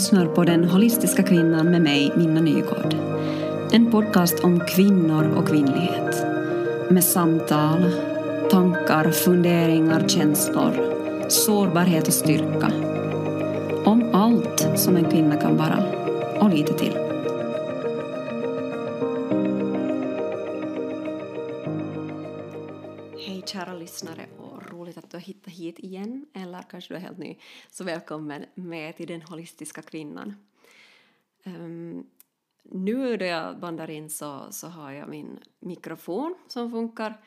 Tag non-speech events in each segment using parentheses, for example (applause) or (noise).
lyssnar på Den holistiska kvinnan med mig, Minna Nygård. En podcast om kvinnor och kvinnlighet. Med samtal, tankar, funderingar, känslor, sårbarhet och styrka. Om allt som en kvinna kan vara, och lite till. Hej kära lyssnare och roligt att du har hittat hit igen här kanske du är helt ny. Så välkommen med till Den holistiska kvinnan. Um, nu då jag bandar in så, så har jag min mikrofon som funkar.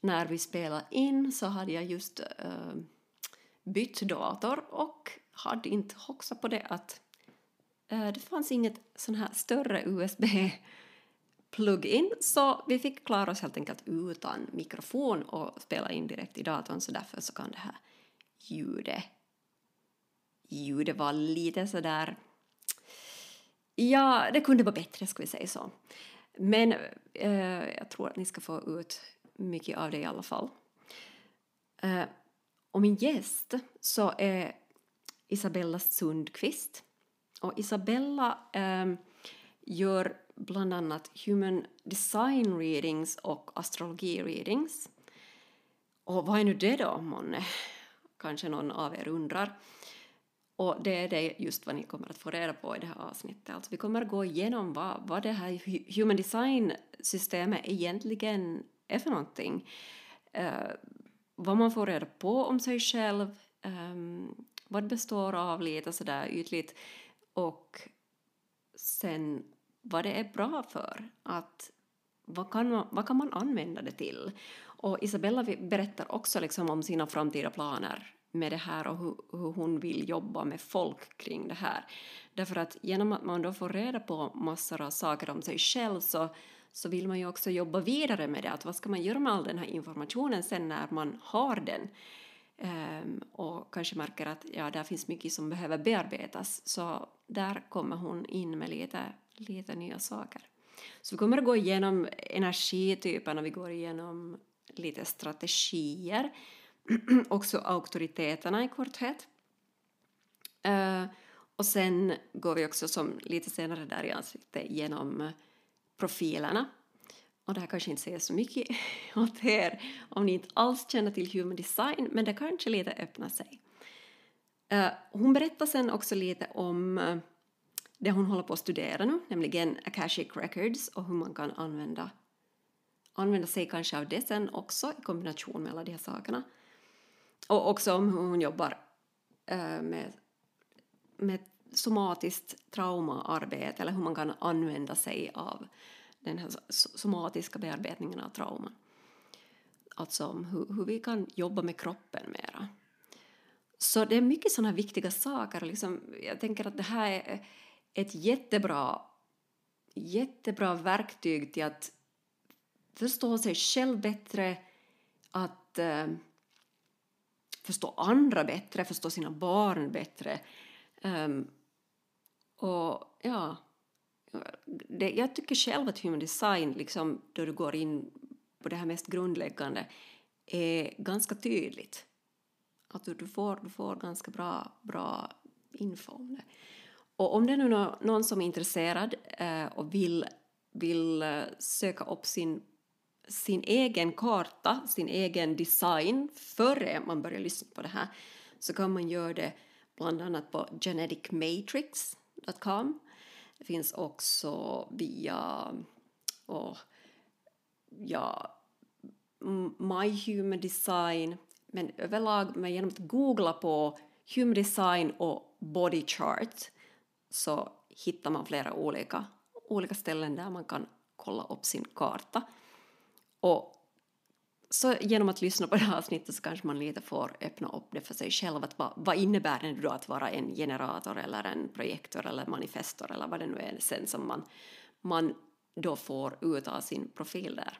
När vi spelar in så hade jag just uh, bytt dator och hade inte hoxat på det att uh, det fanns inget sån här större USB plug-in så vi fick klara oss helt enkelt utan mikrofon och spela in direkt i datorn så därför så kan det här ljudet ljudet var lite sådär ja, det kunde vara bättre ska vi säga så. Men eh, jag tror att ni ska få ut mycket av det i alla fall. Eh, och min gäst så är Isabella Sundqvist. Och Isabella eh, gör bland annat Human Design Readings och Astrologi Readings. Och vad är nu det då, månne? Kanske någon av er undrar. Och det är det just vad ni kommer att få reda på i det här avsnittet. Alltså vi kommer att gå igenom vad, vad det här Human Design-systemet egentligen är för någonting. Uh, vad man får reda på om sig själv, um, vad det består av lite sådär ytligt och sen vad det är bra för. Att, vad, kan man, vad kan man använda det till? Och Isabella berättar också liksom om sina framtida planer med det här och hur, hur, hon vill jobba med folk kring det här. Därför att genom att man då får reda på massor av saker om sig själv så, så vill man ju också jobba vidare med det. Att vad ska man göra med all den här informationen sen när man har den? Um, och kanske märker att ja, där finns mycket som behöver bearbetas. Så där kommer hon in med lite lite nya saker. Så vi kommer att gå igenom energityperna, vi går igenom lite strategier, (clears throat) också auktoriteterna i korthet. Uh, och sen går vi också som lite senare där i ansiktet genom profilerna. Och det här kanske inte säger så mycket (laughs) åt er om ni inte alls känner till human design, men det kanske lite öppnar sig. Uh, hon berättar sen också lite om eh, det hon håller på att studera nu, nämligen Akashic Records och hur man kan använda, använda sig kanske av det sen också i kombination med alla de här sakerna. Och också om hur hon jobbar äh, med, med somatiskt traumaarbete eller hur man kan använda sig av den här somatiska bearbetningen av trauman. Alltså om hur, hur vi kan jobba med kroppen mera. Så det är mycket sådana viktiga saker. Liksom, jag tänker att det här är ett jättebra, jättebra verktyg till att förstå sig själv bättre, att eh, förstå andra bättre, förstå sina barn bättre. Um, och ja, det, jag tycker själv att human design, liksom, då du går in på det här mest grundläggande, är ganska tydligt. Att du, du, får, du får ganska bra, bra info om det. Och om det är nu någon som är intresserad eh, och vill, vill eh, söka upp sin, sin egen karta, sin egen design före man börjar lyssna på det här så kan man göra det bland annat på geneticmatrix.com. Det finns också via och, ja, My Human Design men överlag men genom att googla på Human Design och Body Chart så hittar man flera olika, olika ställen där man kan kolla upp sin karta. Och så genom att lyssna på det här avsnittet så kanske man lite får öppna upp det för sig själv. Att vad, vad innebär det då att vara en generator eller en projektor eller manifestor eller vad det nu är sen som man, man då får ut av sin profil där.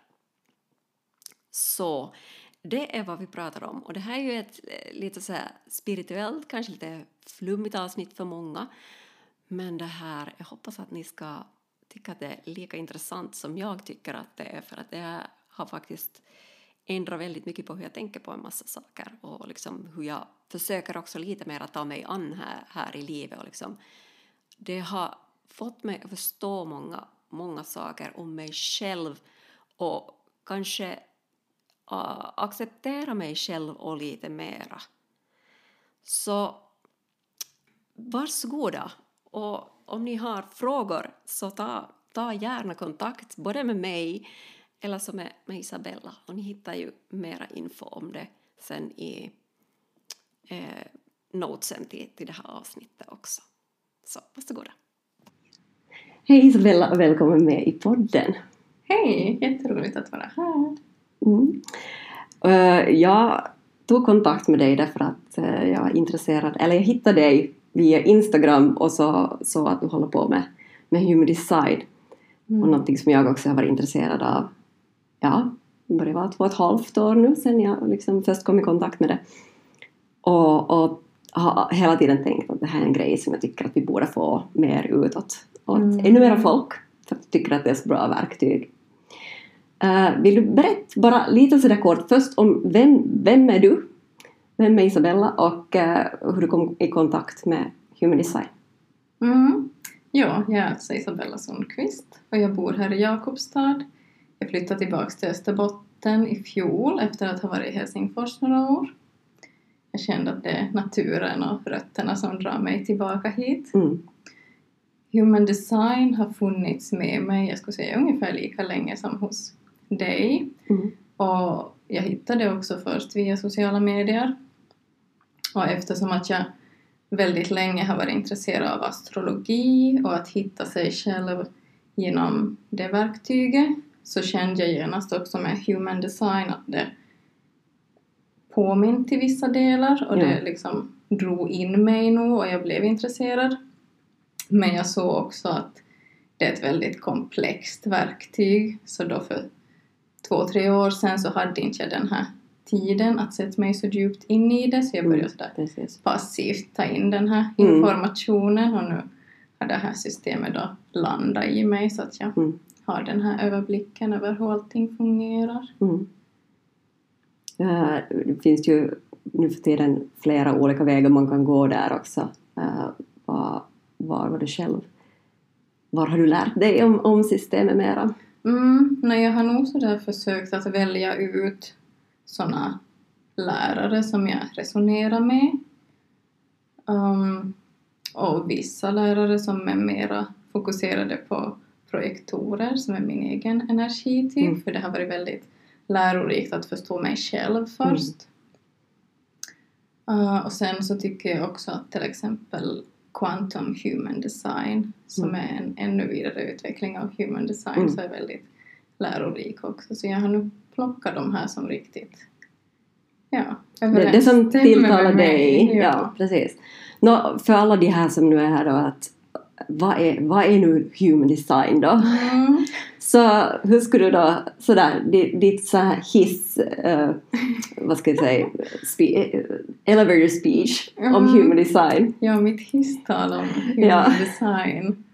Så det är vad vi pratar om. Och det här är ju ett eh, lite så spirituellt, kanske lite flummigt avsnitt för många. Men det här, jag hoppas att ni ska tycka att det är lika intressant som jag tycker att det är för att det har faktiskt ändrat väldigt mycket på hur jag tänker på en massa saker och liksom hur jag försöker också lite mer att ta mig an här, här i livet och liksom det har fått mig att förstå många, många saker om mig själv och kanske uh, acceptera mig själv och lite mera. Så varsågoda och om ni har frågor så ta, ta gärna kontakt både med mig eller så med, med Isabella och ni hittar ju mera info om det sen i eh, notesen till, till det här avsnittet också. Så varsågoda. Hej Isabella och välkommen med i podden. Hej, jätteroligt att vara här. Mm. Uh, jag tog kontakt med dig därför att uh, jag är intresserad, eller jag hittade dig via Instagram och så, så att du håller på med, med human design. Mm. Och någonting som jag också har varit intresserad av. Ja, det börjar vara två och ett halvt år nu sedan jag liksom först kom i kontakt med det. Och, och har hela tiden tänkt att det här är en grej som jag tycker att vi borde få mer utåt. Och mm. ännu mera folk, för att jag tycker att det är så bra verktyg. Uh, vill du berätta bara lite sådär kort först om vem, vem är du? Vem är Isabella och uh, hur du kom i kontakt med Human Design? Mm. Ja, jag är alltså Isabella Sundqvist och jag bor här i Jakobstad. Jag flyttade tillbaka till Österbotten i fjol efter att ha varit i Helsingfors några år. Jag kände att det är naturen och rötterna som drar mig tillbaka hit. Mm. Human design har funnits med mig, jag skulle säga ungefär lika länge som hos dig. Mm. Och jag hittade det också först via sociala medier. Och eftersom att jag väldigt länge har varit intresserad av astrologi och att hitta sig själv genom det verktyget så kände jag genast också med human design att det påminn till vissa delar och ja. det liksom drog in mig nog och jag blev intresserad. Men jag såg också att det är ett väldigt komplext verktyg så då för två, tre år sedan så hade inte jag den här tiden att sätta mig så djupt in i det så jag började sådär mm, passivt ta in den här mm. informationen och nu har det här systemet då landat i mig så att jag mm. har den här överblicken över hur allting fungerar. Mm. Uh, det finns ju nu för tiden flera olika vägar man kan gå där också. Uh, var, var var du själv? Var har du lärt dig om, om systemet mera? Mm, nej, jag har nog sådär försökt att välja ut sådana lärare som jag resonerar med. Um, och vissa lärare som är mera fokuserade på projektorer som är min egen energityp mm. för det har varit väldigt lärorikt att förstå mig själv först. Mm. Uh, och sen så tycker jag också att till exempel Quantum Human Design som mm. är en ännu vidare utveckling av Human Design mm. så är väldigt lärorik också. Så jag har nu plockat de här som riktigt ja, det, det som tilltalar dig. Ja. ja, precis. Nå, för alla de här som nu är här då att vad är, vad är nu human design då? Mm. (laughs) Så hur skulle du då, sådär, ditt så här hiss, uh, vad ska jag säga, spe, uh, elevator speech mm. om human design? Ja, mitt hisstal om human ja. design.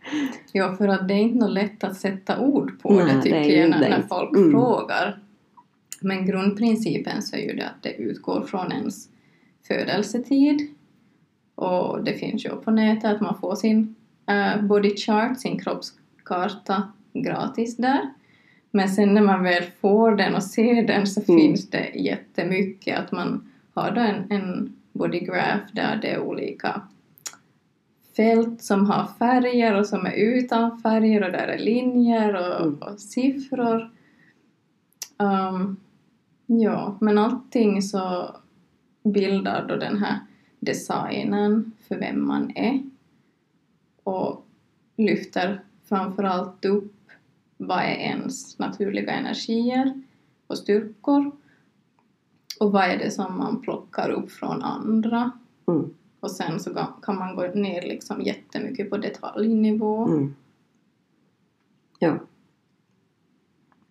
Ja, för att det är inte något lätt att sätta ord på Nej, det tycker det jag när, när folk mm. frågar. Men grundprincipen så är ju det att det utgår från ens födelsetid och det finns ju på nätet att man får sin uh, body chart, sin kroppskarta gratis där. Men sen när man väl får den och ser den så mm. finns det jättemycket. Att man har då en, en body graph där det är olika fält som har färger och som är utan färger och där är linjer och, mm. och siffror. Um, ja, men allting så bildar då den här designen för vem man är och lyfter framförallt upp vad är ens naturliga energier och styrkor och vad är det som man plockar upp från andra. Mm. Och sen så kan man gå ner liksom jättemycket på detaljnivå. Mm. Ja.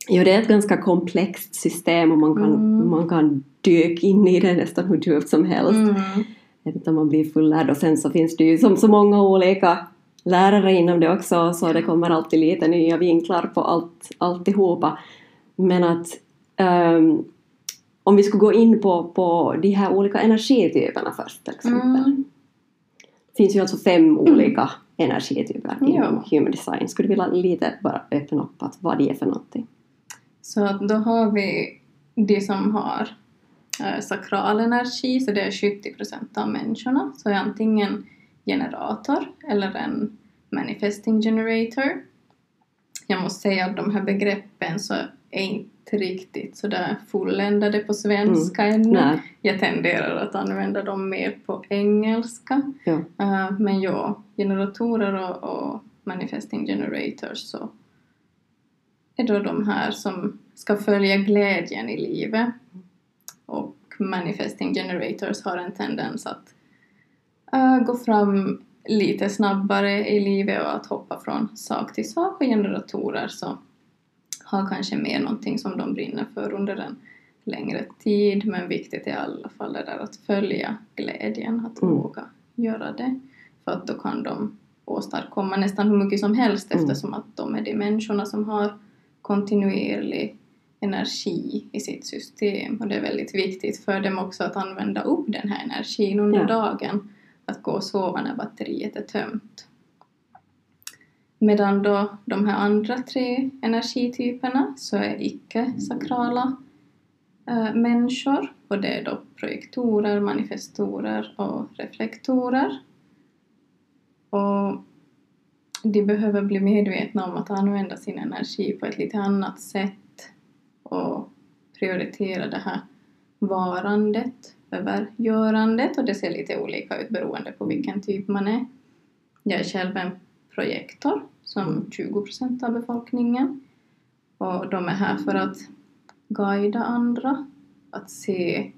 Ja, det är ett ganska komplext system och man kan, mm. man kan dyka in i det nästan hur djupt som helst. Mm. Jag vet inte om man blir fullärd och sen så finns det ju som så många olika lärare inom det också så det kommer alltid lite nya vinklar på allt, alltihopa. Men att um, om vi skulle gå in på, på de här olika energityperna först till exempel. Mm. Det finns ju alltså fem olika energityper ja. inom human design. Skulle du vilja lite bara öppna upp att vad det är för någonting? Så då har vi de som har äh, sakral energi, så det är 70 procent av människorna, så är antingen generator eller en manifesting generator. Jag måste säga att de här begreppen så är inte riktigt sådär fulländade på svenska mm. ännu. Nej. Jag tenderar att använda dem mer på engelska. Ja. Uh, men ja, generatorer och, och manifesting generators så är då de här som ska följa glädjen i livet. Och manifesting generators har en tendens att uh, gå fram lite snabbare i livet och att hoppa från sak till sak och generatorer så har kanske mer någonting som de brinner för under en längre tid men viktigt är i alla fall det där att följa glädjen, att mm. våga göra det för att då kan de åstadkomma nästan hur mycket som helst mm. eftersom att de är de människorna som har kontinuerlig energi i sitt system och det är väldigt viktigt för dem också att använda upp den här energin under ja. dagen att gå och sova när batteriet är tömt. Medan då de här andra tre energityperna så är icke-sakrala äh, människor och det är då projektorer, manifestorer och reflektorer. Och de behöver bli medvetna om att använda sin energi på ett lite annat sätt och prioritera det här varandet över görandet och det ser lite olika ut beroende på vilken typ man är. Jag är själv en projektor som 20 procent av befolkningen och de är här för att guida andra, att se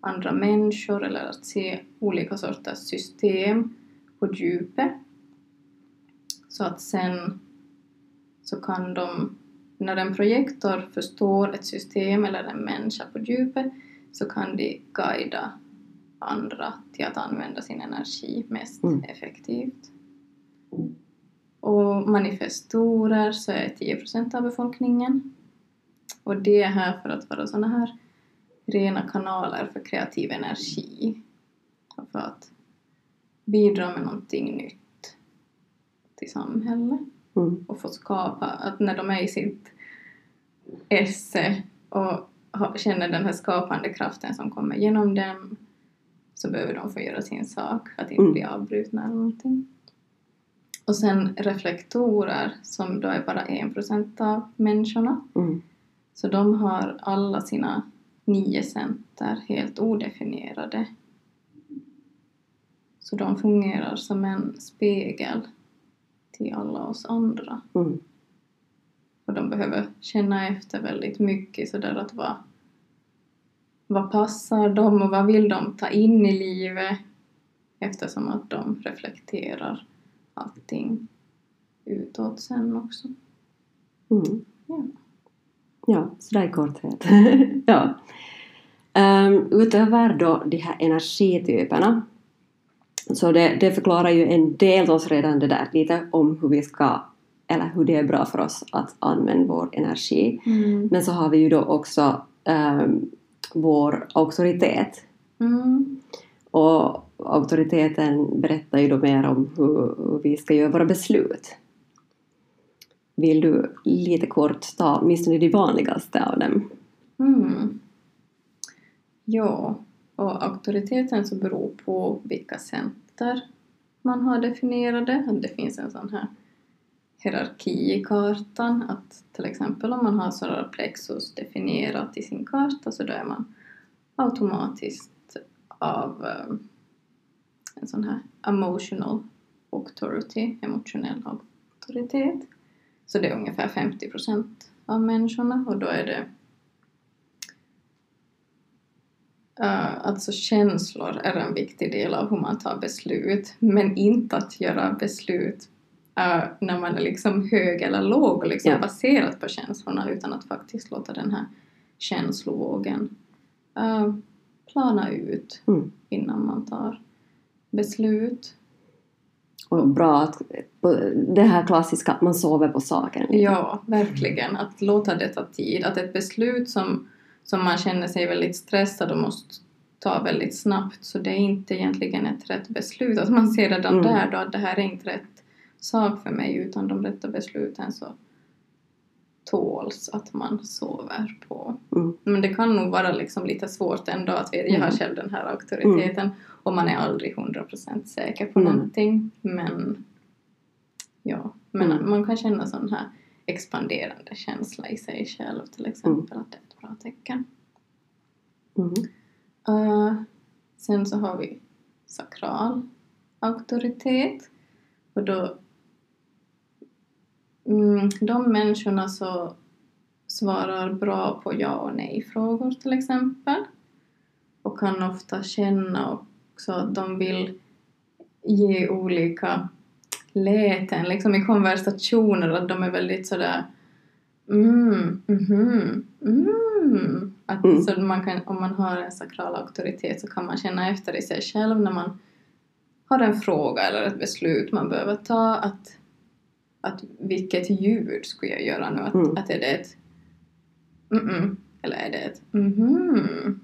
andra människor eller att se olika sorters system på djupet. Så att sen så kan de, när en projektor förstår ett system eller en människa på djupet så kan de guida andra till att använda sin energi mest mm. effektivt. Och manifestorer så är 10 procent av befolkningen. Och det är här för att vara sådana här rena kanaler för kreativ energi. Och för att bidra med någonting nytt till samhället. Mm. Och få skapa, att när de är i sitt esse och känner den här skapande kraften som kommer genom dem så behöver de få göra sin sak att inte mm. bli avbrutna eller någonting. Och sen reflektorer som då är bara en procent av människorna. Mm. Så de har alla sina nio center helt odefinierade. Så de fungerar som en spegel till alla oss andra. Mm. Och de behöver känna efter väldigt mycket sådär att vad, vad passar dem och vad vill de ta in i livet eftersom att de reflekterar allting utåt sen också. Mm. Ja. ja, sådär i korthet. (laughs) ja. Um, utöver då de här energityperna så det, det förklarar ju en del oss redan det där lite om hur vi ska eller hur det är bra för oss att använda vår energi. Mm. Men så har vi ju då också um, vår auktoritet. Mm. Och auktoriteten berättar ju då mer om hur vi ska göra våra beslut. Vill du lite kort ta åtminstone de vanligaste av dem? Mm. Ja, och auktoriteten så beror på vilka center man har definierade. Det finns en sån här hierarki i kartan. Att till exempel om man har solar plexus definierat i sin karta så då är man automatiskt av eh, en sån här emotional authority, emotionell auktoritet. Så det är ungefär 50 procent av människorna och då är det Uh, alltså känslor är en viktig del av hur man tar beslut, men inte att göra beslut uh, när man är liksom hög eller låg och liksom ja. baserat på känslorna utan att faktiskt låta den här känslovågen uh, plana ut mm. innan man tar beslut. Och bra att det här klassiska att man sover på saken. Ja, verkligen. Att låta det ta tid. Att ett beslut som, som man känner sig väldigt stressad och måste ta väldigt snabbt så det är inte egentligen ett rätt beslut. Att man ser redan mm. där då att det här är inte rätt sak för mig utan de rätta besluten så tåls att man sover på. Mm. Men det kan nog vara liksom lite svårt ändå att veta, jag har mm. själv den här auktoriteten mm. och man är aldrig 100% säker på mm. någonting. Men ja, men mm. man kan känna sån här expanderande känsla i sig själv till exempel, att det är ett bra tecken. Uh, sen så har vi sakral auktoritet. Och då Mm, de människorna så svarar bra på ja och nej-frågor till exempel. Och kan ofta känna också att de vill ge olika läten liksom i konversationer att de är väldigt sådär mm, mhm, mm. Att, mm. Så man kan, om man har en sakral auktoritet så kan man känna efter i sig själv när man har en fråga eller ett beslut man behöver ta att att vilket ljud skulle jag göra nu? Att, mm. att är det ett mm-mm eller är det ett mhm?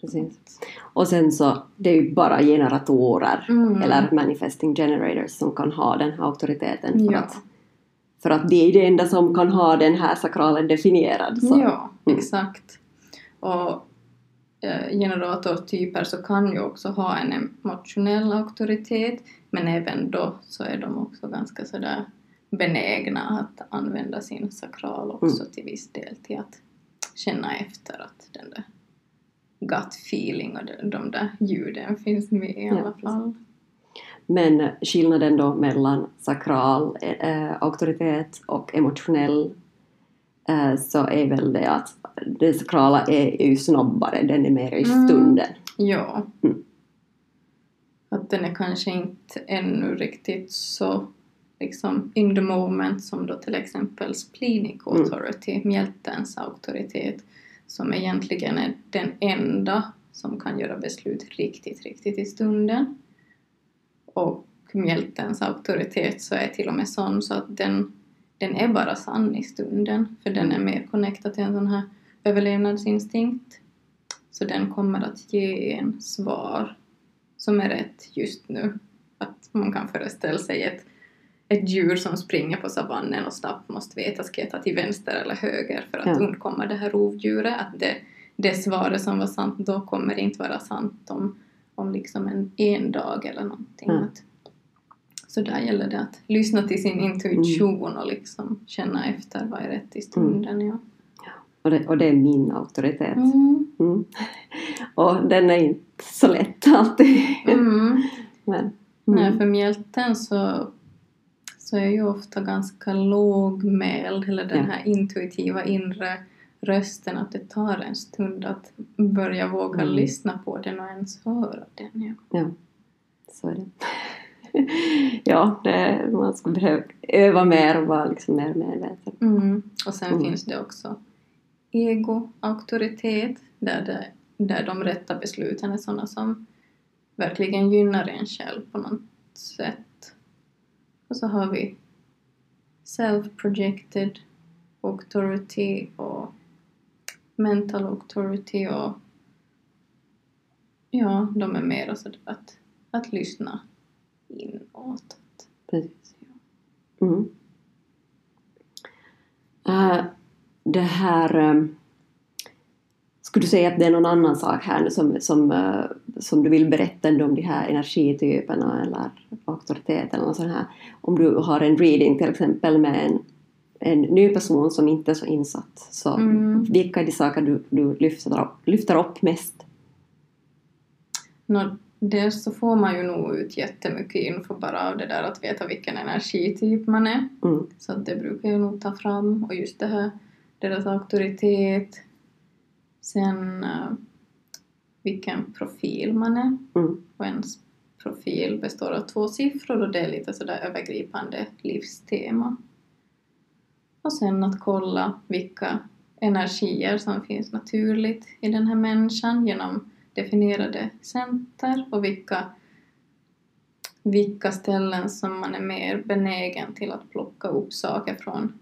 Precis. Och sen så, det är ju bara generatorer mm. eller manifesting generators som kan ha den här auktoriteten för, ja. att, för att det är det enda som kan ha den här sakralen definierad. Så. Ja, mm. exakt. Och eh, generatortyper så kan ju också ha en emotionell auktoritet men även då så är de också ganska sådär benägna att använda sin sakral också mm. till viss del till att känna efter att den där gut feeling och de, de där ljuden finns med i alla ja, fall. Men skillnaden då mellan sakral äh, auktoritet och emotionell äh, så är väl det att det sakrala är ju snabbare, den är mer i mm. stunden. Mm. Ja. Mm. Att den är kanske inte ännu riktigt så liksom in the moment som då till exempel splenic authority, mm. mjältens auktoritet, som egentligen är den enda som kan göra beslut riktigt, riktigt i stunden. Och mjältens auktoritet så är till och med sån så att den, den är bara sann i stunden, för den är mer connectad till en sån här överlevnadsinstinkt. Så den kommer att ge en svar som är rätt just nu. Att man kan föreställa sig ett ett djur som springer på savannen och snabbt måste veta ska jag ta till vänster eller höger för att ja. undkomma det här rovdjuret. Att det, det svaret som var sant då kommer inte vara sant om, om liksom en, en dag eller någonting. Att, så där gäller det att lyssna till sin intuition mm. och liksom känna efter vad är rätt i stunden. Mm. Ja. Och, det, och det är min auktoritet. Mm. mm. Och den är inte så lätt alltid. Mm. (laughs) Men, Nej, mm. för mjälten så så är ju ofta ganska lågmäld, eller den här intuitiva inre rösten, att det tar en stund att börja våga mm. lyssna på den och ens höra den. Ja, ja så är det. (laughs) ja, det, man ska behöva öva mer och vara liksom mer medveten. Mm. Och sen mm. finns det också ego-auktoritet, där, det, där de rätta besluten är sådana som verkligen gynnar en själv på något sätt och så har vi self-projected authority och mental authority och ja, de är mer så typ att, att lyssna inåt. Precis. Mm. Uh, det här um, skulle du säga att det är någon annan sak här nu som, som, uh, som du vill berätta om de här energityperna eller auktoriteten eller sån här. Om du har en reading till exempel med en, en ny person som inte är så insatt, så mm. vilka är de saker du, du lyfter, upp, lyfter upp mest? No, dels så får man ju nog ut jättemycket info bara av det där att veta vilken energityp man är. Mm. Så det brukar jag nog ta fram och just det här deras auktoritet, Sen uh, vilken profil man är. Mm. Och ens profil består av två siffror och det är lite sådär övergripande livstema. Och sen att kolla vilka energier som finns naturligt i den här människan genom definierade center och vilka, vilka ställen som man är mer benägen till att plocka upp saker från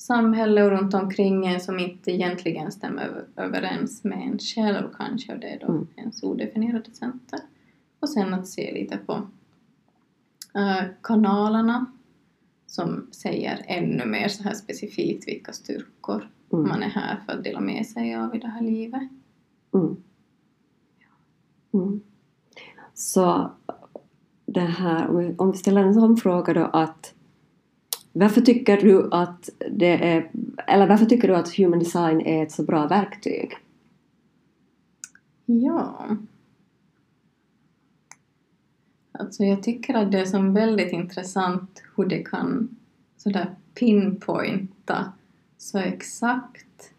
samhälle och runt omkring en som inte egentligen stämmer överens med en själv kanske och det är då mm. ens odefinierade center. Och sen att se lite på uh, kanalerna som säger ännu mer så här specifikt vilka styrkor mm. man är här för att dela med sig av i det här livet. Mm. Mm. Så det här, om vi ställer en sån fråga då att varför tycker du att det är, eller varför tycker du att human design är ett så bra verktyg? Ja. Alltså jag tycker att det är som väldigt intressant hur det kan sådär pinpointa så exakt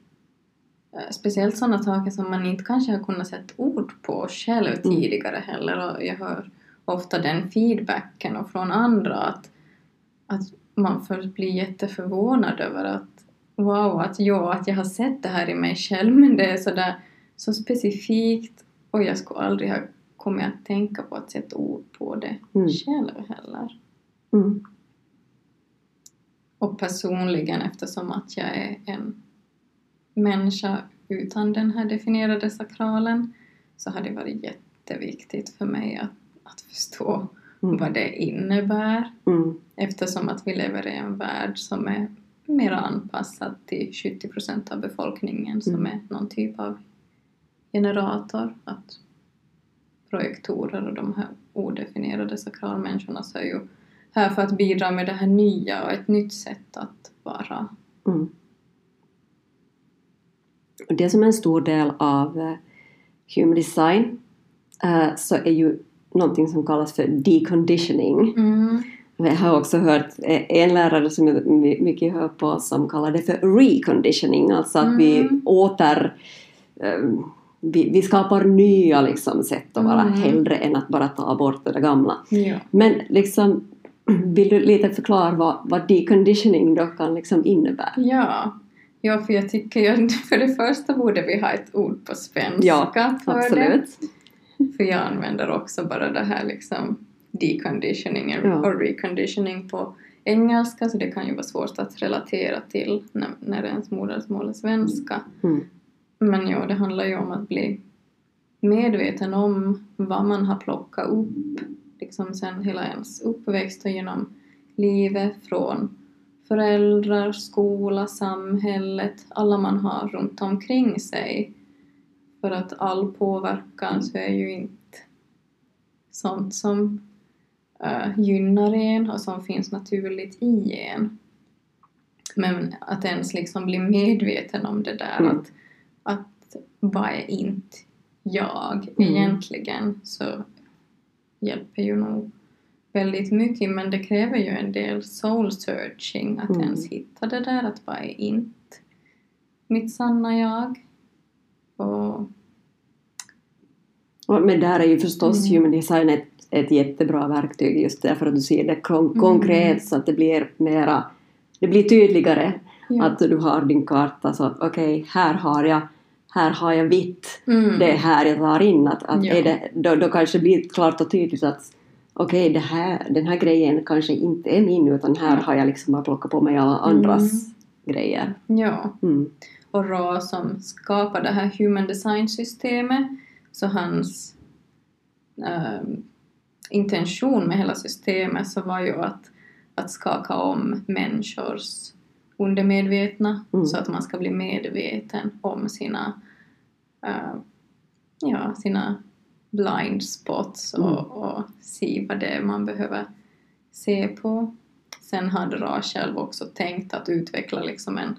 eh, speciellt sådana saker som man inte kanske har kunnat sätta ord på själv mm. tidigare heller och jag hör ofta den feedbacken och från andra att, att man först blir jätteförvånad över att wow, att ja, att jag har sett det här i mig själv men det är sådär så specifikt och jag skulle aldrig ha kommit att tänka på att sätta ord på det mm. själv heller. Mm. Och personligen eftersom att jag är en människa utan den här definierade sakralen så har det varit jätteviktigt för mig att, att förstå mm. vad det innebär mm. eftersom att vi lever i en värld som är mer anpassad till 70 procent av befolkningen som mm. är någon typ av generator. Att projektorer och de här odefinierade sakralmänniskorna så är ju här för att bidra med det här nya och ett nytt sätt att vara. Mm. Det som är en stor del av uh, human design uh, så är ju någonting som kallas för deconditioning. Mm. Jag har också hört en lärare som jag mycket hör på som kallar det för reconditioning, alltså att mm. vi åter um, vi, vi skapar nya liksom, sätt att vara mm. hellre än att bara ta bort det gamla. Ja. Men liksom, (clears throat) vill du lite förklara vad, vad deconditioning då kan liksom innebära? Ja. ja, för jag tycker ju (laughs) för det första borde vi ha ett ord på svenska ja, för absolut. det. För jag använder också bara det här liksom deconditioning ja. och reconditioning på engelska så det kan ju vara svårt att relatera till när, när ens modersmål är svenska. Mm. Men ja, det handlar ju om att bli medveten om vad man har plockat upp liksom sen hela ens uppväxt och genom livet från föräldrar, skola, samhället, alla man har runt omkring sig. För att all påverkan så är ju inte sånt som uh, gynnar en och som finns naturligt i en. Men att ens liksom bli medveten om det där mm. att att vad är inte jag mm. egentligen så hjälper ju nog väldigt mycket men det kräver ju en del soul searching att mm. ens hitta det där att vad är inte mitt sanna jag och men där är ju förstås mm. human design ett, ett jättebra verktyg just därför att du ser det mm. konkret mm. så att det blir mera, det blir tydligare ja. att du har din karta så att okej, okay, här har jag här har jag vitt, mm. det är här jag tar in. Att, att ja. är det, då, då kanske det blir klart och tydligt att okej, okay, här, den här grejen kanske inte är min utan här har jag liksom bara plockat på mig alla andras mm. grejer. Ja. Mm. Och Ra som skapade det här Human Design-systemet, så hans äh, intention med hela systemet så var ju att, att skaka om människors undermedvetna mm. så att man ska bli medveten om sina, uh, ja, sina blind spots och, mm. och se vad det är man behöver se på. Sen hade Ra själv också tänkt att utveckla liksom en,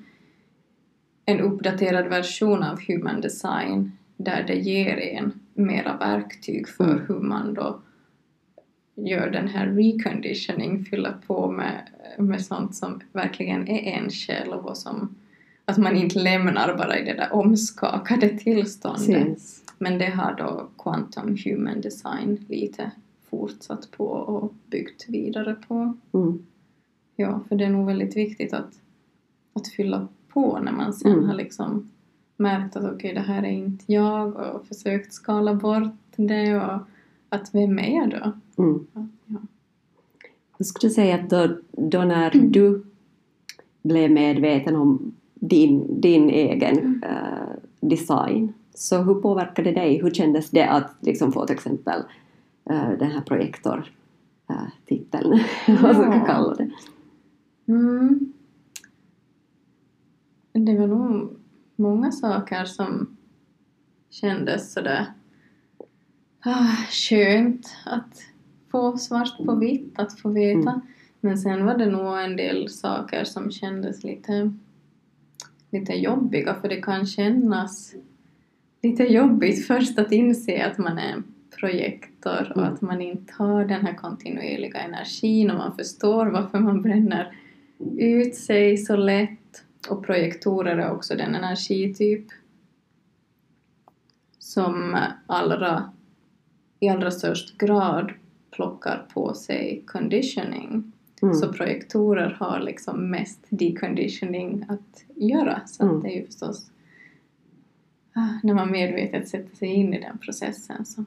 en uppdaterad version av Human Design där det ger en mera verktyg för mm. hur man då gör den här reconditioning, fylla på med, med sånt som verkligen är en själv och som att man inte lämnar bara i det där omskakade tillståndet. Precis. Men det har då Quantum Human Design lite fortsatt på och byggt vidare på. Mm. Ja, för det är nog väldigt viktigt att, att fylla på när man sen mm. har liksom märkt att okej, okay, det här är inte jag och försökt skala bort det och att vem är jag då? Mm. Ja. Jag skulle säga att då, då när mm. du blev medveten om din, din egen mm. uh, design, så hur påverkade det dig? Hur kändes det att liksom få till exempel uh, den här projektor äh, titeln, (laughs) vad man ska kalla det. Mm. Det var nog många saker som kändes sådär ah, skönt att få svart på vitt, att få veta. Mm. Men sen var det nog en del saker som kändes lite, lite jobbiga för det kan kännas lite jobbigt (laughs) först att inse att man är en projektor och mm. att man inte har den här kontinuerliga energin och man förstår varför man bränner ut sig så lätt. Och projektorer är också den energityp som allra, i allra störst grad plockar på sig conditioning. Mm. Så projektorer har liksom mest deconditioning att göra. Så mm. att det är ju förstås ah, när man medvetet sätter sig in i den processen så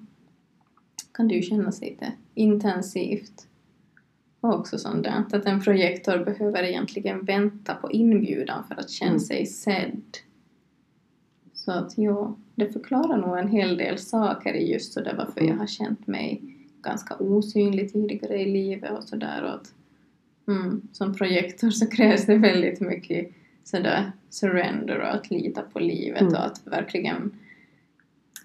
kan det ju kännas lite intensivt. Och också sånt att en projektor behöver egentligen vänta på inbjudan för att känna mm. sig sedd. Så att ja, det förklarar nog en hel del saker i just så där varför jag har känt mig ganska osynlig tidigare i livet och sådär och att mm, som projektor så krävs det väldigt mycket sådär surrender och att lita på livet mm. och att verkligen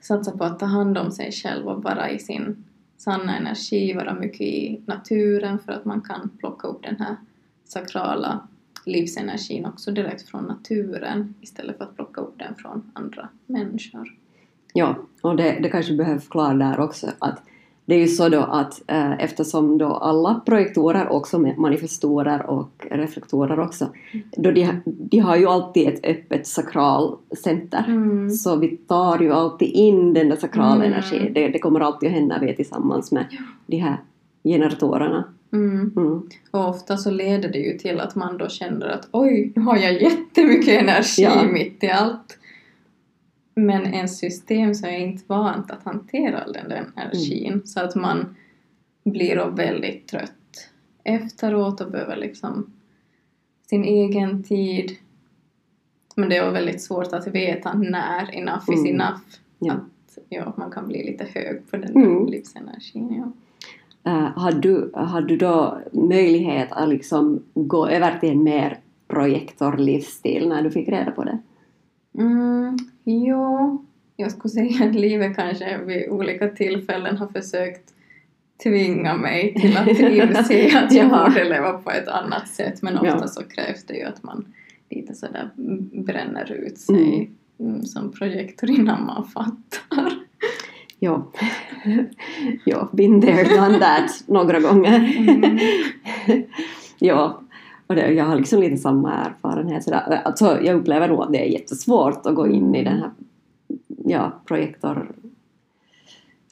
satsa på att ta hand om sig själv och vara i sin sanna energi, vara mycket i naturen för att man kan plocka upp den här sakrala livsenergin också direkt från naturen istället för att plocka upp den från andra människor. Ja, och det, det kanske behöver förklara där också att det är ju så då att eh, eftersom då alla projektorer också manifestorer och reflektorer också, då de, de har ju alltid ett öppet sakralcenter. Mm. Så vi tar ju alltid in den där sakrala mm. Det, det, kommer alltid att hända vi är tillsammans med de här generatorerna. Mm. Mm. Och ofta så leder det ju till att man då känner att oj, nu har jag jättemycket energi ja. mitt i allt. Men ens system så är inte vant att hantera all den där energin mm. så att man blir då väldigt trött efteråt och behöver liksom sin egen tid. Men det är väldigt svårt att veta när enough mm. is enough. Ja. Att ja, man kan bli lite hög på den mm. livsenergin. Ja. Uh, har, du, har du då möjlighet att liksom gå över till en mer projektorlivsstil när du fick reda på det? Mm, jo, jag skulle säga att livet kanske vid olika tillfällen har försökt tvinga mig till att inse (laughs) att jag borde leva på ett annat sätt men ofta ja. så krävs det ju att man lite sådär bränner ut sig mm. mm som projektor innan man fattar. Ja, ja been there, done that några gånger. Mm. (laughs) ja, och det, jag har liksom lite samma erfarenhet. Sådär. Alltså, jag upplever nog att det är jättesvårt att gå in i den här ja, projektor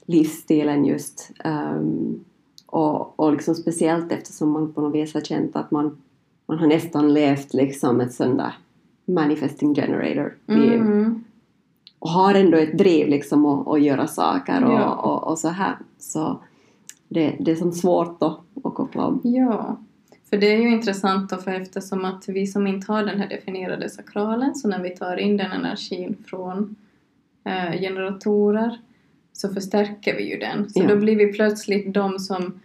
livsstilen just. Um, och, och liksom speciellt eftersom man på något vis har känt att man, man har nästan levt liksom ett sånt där manifesting generator liv. Mm. Och har ändå ett driv liksom att, att göra saker och, ja. och, och, så här. Så det, det är som svårt då att koppla om. Ja. För det är ju intressant då för eftersom att vi som inte har den här definierade sakralen, så när vi tar in den energin från eh, generatorer så förstärker vi ju den. Så ja. då blir vi plötsligt de som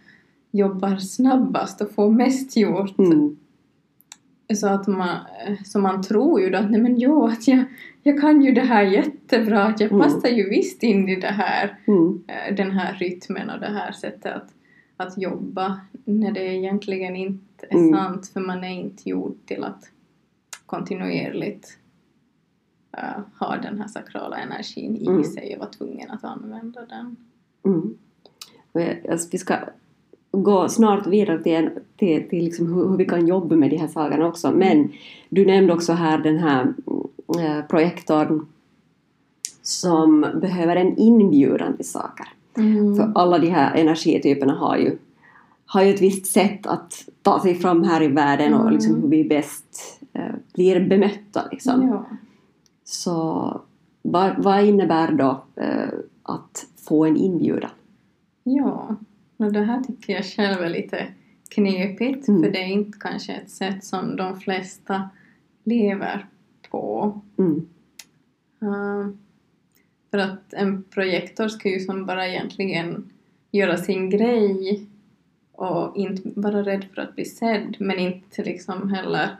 jobbar snabbast och får mest gjort. Mm. Så att man, så man tror ju då att nej men jo, att jag, jag kan ju det här jättebra, att jag mm. passar ju visst in i det här, mm. Eh, den här rytmen och det här sättet att, att jobba när det egentligen inte är mm. sant för man är inte gjord till att kontinuerligt uh, ha den här sakrala energin i mm. sig och vara tvungen att använda den. Mm. Alltså, vi ska gå snart vidare till, en, till, till liksom hur, hur, vi kan jobba med de här sakerna också men du nämnde också här den här äh, projektorn som behöver en inbjudan till saker. Mm. För alla de här energityperna har ju har ju ett visst sätt att ta sig fram här i världen mm. och liksom hur vi bäst eh, blir bemötta. Liksom. Ja. Så vad, vad, innebär då eh, att få en inbjudan? Ja, och det här tycker jag själv är lite knepigt mm. för det är inte kanske ett sätt som de flesta lever på. Mm. Uh, för att en projektor ska ju som bara egentligen göra sin grej och inte vara rädd för att bli sedd men inte liksom heller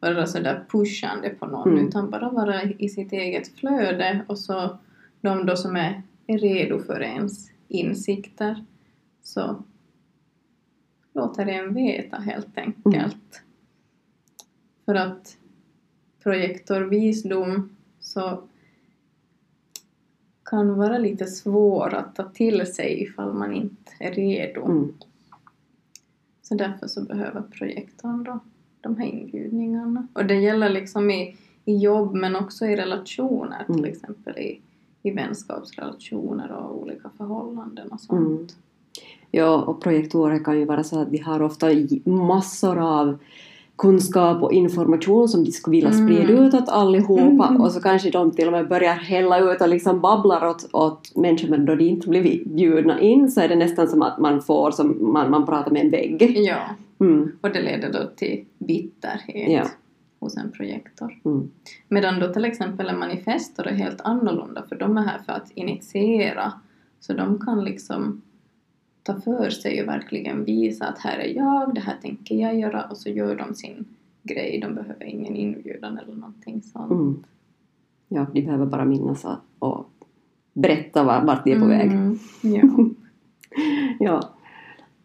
vara sådär pushande på någon mm. utan bara vara i sitt eget flöde och så de då som är, är redo för ens insikter så låter en veta helt enkelt. Mm. För att projektorvisdom så kan vara lite svår att ta till sig ifall man inte är redo. Mm. Så därför så behöver projektorn då de här inbjudningarna. Och det gäller liksom i, i jobb men också i relationer, mm. till exempel i, i vänskapsrelationer och olika förhållanden och sånt. Mm. Ja, och projektorer kan ju vara så att de har ofta massor av kunskap och information som de skulle vilja sprida mm. ut åt allihopa mm. och så kanske de till och med börjar hälla ut och liksom babblar åt, åt människor men då de inte blivit bjudna in så är det nästan som att man får som man, man pratar med en vägg. Ja, mm. och det leder då till bitterhet ja. hos en projektor. Mm. Medan då till exempel en manifestor är helt annorlunda för de är här för att initiera så de kan liksom ta för sig och verkligen visa att här är jag, det här tänker jag göra och så gör de sin grej, de behöver ingen inbjudan eller någonting sånt. Mm. Ja, de behöver bara minnas och berätta vart de är på väg. Mm, ja. (laughs) ja.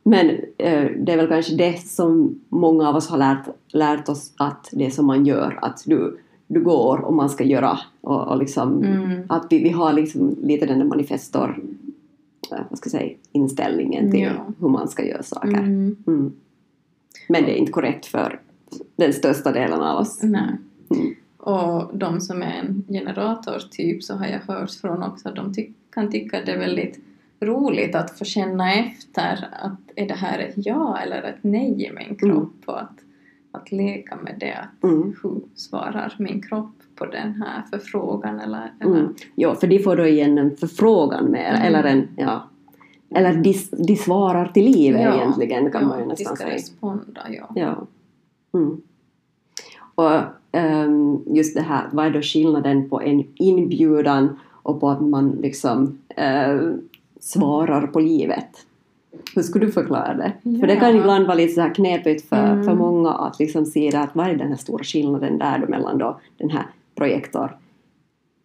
Men eh, det är väl kanske det som många av oss har lärt, lärt oss att det som man gör, att du, du går och man ska göra och, och liksom mm. att vi, vi har liksom lite den där manifestor vad ska jag säga, inställningen till ja. hur man ska göra saker. Mm. Mm. Men det är inte korrekt för den största delen av oss. Nej. Mm. Och de som är en generatortyp så har jag hört från också att de ty kan tycka det är väldigt roligt att få känna efter att är det här ett ja eller ett nej i min mm. kropp och att, att leka med det. Att mm. Hur svarar min kropp på den här förfrågan eller... eller... Mm. Ja, för de får då igen en förfrågan mer, mm. eller en, ja, eller de, de svarar till livet ja. egentligen kan ja, man ju nästan säga. de ska responda, ja. ja. Mm. Och um, just det här, vad är då skillnaden på en inbjudan och på att man liksom uh, svarar på livet? Hur skulle du förklara det? Ja. För det kan ibland vara lite så här knepigt för, mm. för många att liksom se att vad är den här stora skillnaden där då mellan då den här projektor,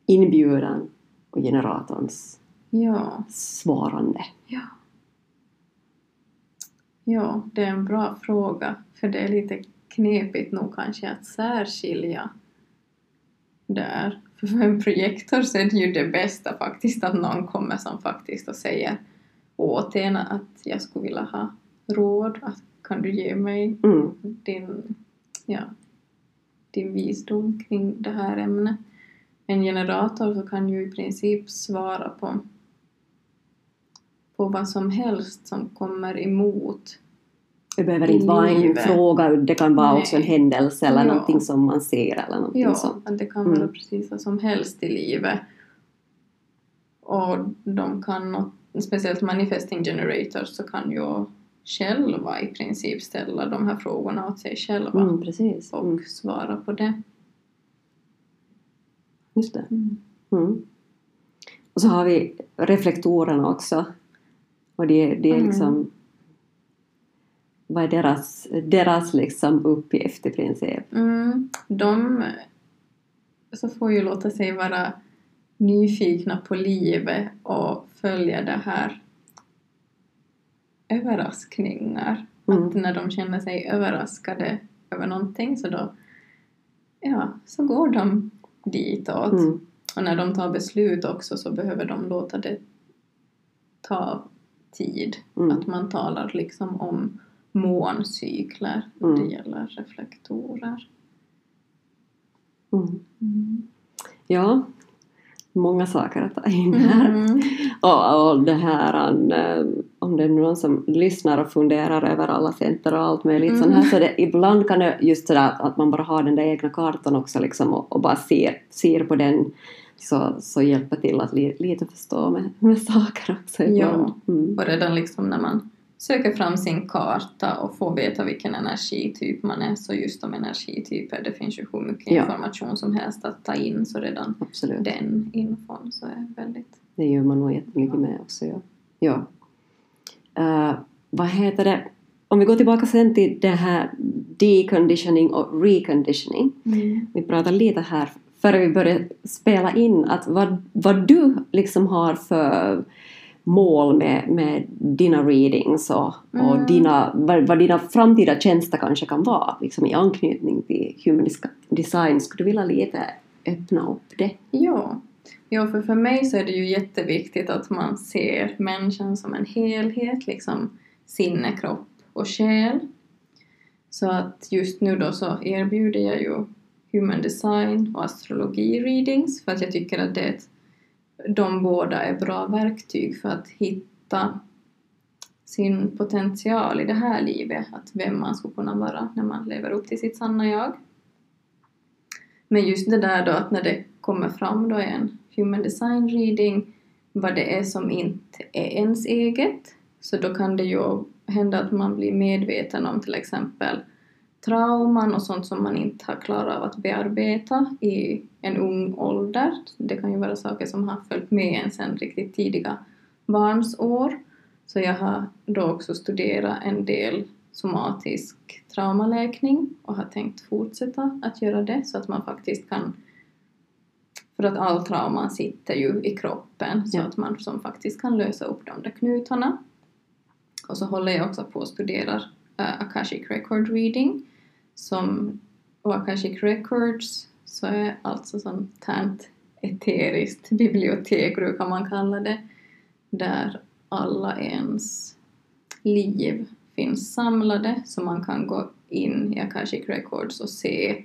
inbjudan och generatorns ja. svarande? Ja. ja, det är en bra fråga för det är lite knepigt nog kanske att särskilja där. För för en projektor så är det ju det bästa faktiskt att någon kommer som faktiskt och säger åt en att jag skulle vilja ha råd, att kan du ge mig mm. din, ja, din visdom kring det här ämnet. En generator så kan ju i princip svara på, på vad som helst som kommer emot det behöver inte vara en fråga, det kan vara Nej. också en händelse eller ja. någonting som man ser eller någonting ja, sånt. Ja, det kan vara mm. precis vad som helst i livet. Och de kan, speciellt manifesting generators, så kan ju själva i princip ställa de här frågorna åt sig själva mm, precis. och mm. svara på det. Just det. Mm. mm. Och så har vi reflektorerna också. Och det, det är mm. liksom vad är deras, deras liksom uppgift i princip? Mm, de så får ju låta sig vara nyfikna på livet och följa det här överraskningar. Mm. Att när de känner sig överraskade över någonting så då ja, så går de ditåt. Mm. Och när de tar beslut också så behöver de låta det ta tid. Mm. Att man talar liksom om måncykler när det mm. gäller reflektorer. Mm. mm. Ja, många saker att ta in här. Mm. Och, och det här, eh, om det är någon som lyssnar och funderar över alla center och allt möjligt mm. sånt här, så det, ibland kan det just sådär att man bara har den där egna kartan också liksom och, och bara ser, ser på den så, så hjälper till att li, lite förstå med, med saker också ibland. Ja, mm. och redan liksom när man söker fram sin karta och får veta vilken energityp man är så just om energityper, det finns ju hur mycket ja. information som helst att ta in så redan Absolut. den infon så är väldigt... Det gör man nog jättemycket med också, ja. ja. Uh, vad heter det? om vi går tillbaka sen till det här deconditioning och reconditioning. Mm. Vi pratade lite här före vi började spela in att vad, vad du liksom har för mål med, med dina readings och, Mm. och dina, vad, vad dina framtida tjänster kanske kan vara liksom i anknytning till human design. Skulle du vilja lite öppna upp det? Ja. ja, för för mig så är det ju jätteviktigt att man ser människan som en helhet, liksom sinne, kropp och själ. Så att just nu då så erbjuder jag ju human design och astrologi readings för att jag tycker att det är ett, de båda är bra verktyg för att hitta sin potential i det här livet, att vem man skulle kunna vara när man lever upp till sitt sanna jag. Men just det där då att när det kommer fram då i en human design reading vad det är som inte är ens eget, så då kan det ju hända att man blir medveten om till exempel trauman och sånt som man inte har klarat av att bearbeta i en ung ålder. Det kan ju vara saker som har följt med en sedan riktigt tidiga barnsår. Så jag har då också studerat en del somatisk traumaläkning och har tänkt fortsätta att göra det så att man faktiskt kan för att all trauman sitter ju i kroppen så Ja. att man som faktiskt kan lösa upp de där knutarna. Och så håller jag också på att studera uh, Akashic Record Reading som, Akashic Records så är alltså sånt här eteriskt bibliotek brukar man kalla det där alla ens liv finns samlade så man kan gå in i Akashic Records och se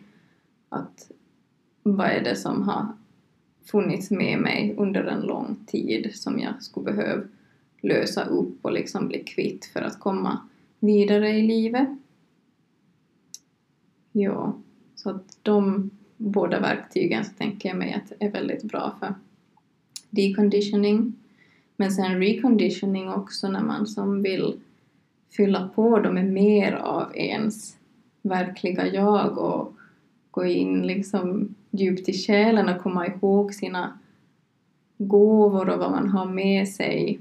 att vad är det som har funnits med mig under en lång tid som jag skulle behöva lösa upp och liksom bli kvitt för att komma vidare i livet. Ja, så att de båda verktygen så tänker jag mig att är väldigt bra för deconditioning. Men sen reconditioning också när man som vill fylla på dem med mer av ens verkliga jag och gå in liksom djupt i själen och komma ihåg sina gåvor och vad man har med sig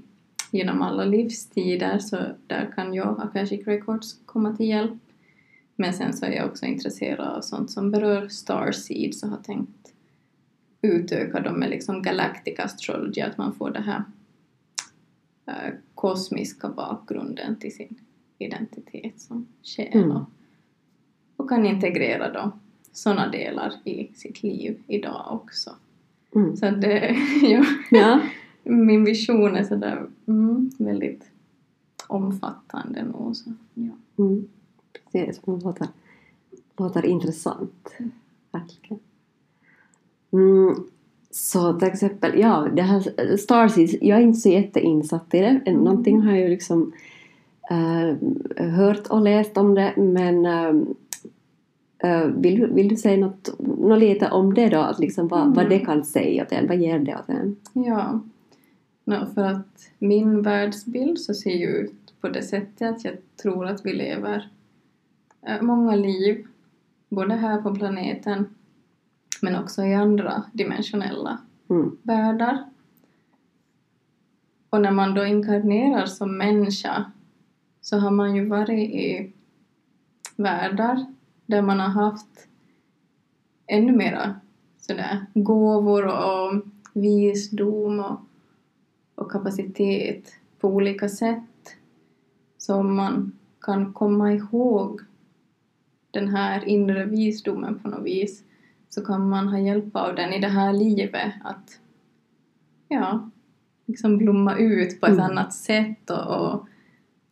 genom alla livstider så där kan jag, Akashic Records, komma till hjälp. Men sen så är jag också intresserad av sånt som berör Starseeds och har tänkt utöka dem med liksom Galactic Astrology, att man får det här eh, kosmiska bakgrunden till sin identitet som själ Mm. och, och kan integrera då sådana delar i sitt liv idag också. Mm. Så det, (laughs) ja, Ja. min vision är sådär mm, väldigt omfattande nog. Så, ja. Mm. Precis, det låter, låter intressant. Verkligen. Mm. Så till exempel, ja, det här Starseeds, jag är inte så jätteinsatt i det. Mm. Någonting har jag ju liksom eh, hört och läst om det, men eh, vill, vill du säga något, något lite om det då? Att liksom vad, vad Mm. det kan säga åt en? Vad ger det åt en? Ja, Nå, för att min världsbild så ser ju ut på det sättet att jag tror att vi lever många liv, både här på planeten men också i andra dimensionella Mm. världar. Och när man då inkarnerar som människa så har man ju varit i världar där man har haft ännu mera sådär gåvor och visdom och, och kapacitet på olika sätt som man kan komma ihåg den här inre visdomen på något vis så kan man ha hjälp av den i det här livet att ja, liksom blomma ut på ett Mm. annat sätt och, och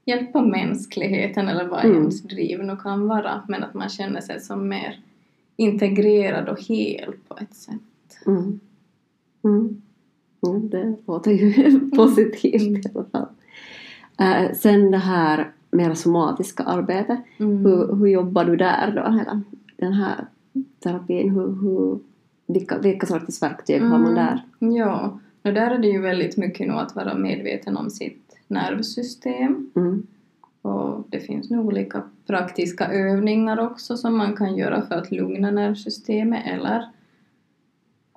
hjälpa mänskligheten eller vad Mm. ens driv nu kan vara men att man känner sig som mer integrerad och hel på ett sätt. Mm. Mm. Mm, det låter ju (laughs) positivt i alla fall. Eh, sen det här mera somatiska arbetet. Mm. Hur, hur jobbar du där då? Hela den här terapin? Hur, hur, vilka, vilka sorters verktyg har man Mm. där? Ja, och där är det ju väldigt mycket nog att vara medveten om sitt nervsystem Mm. och det finns nog olika praktiska övningar också som man kan göra för att lugna nervsystemet eller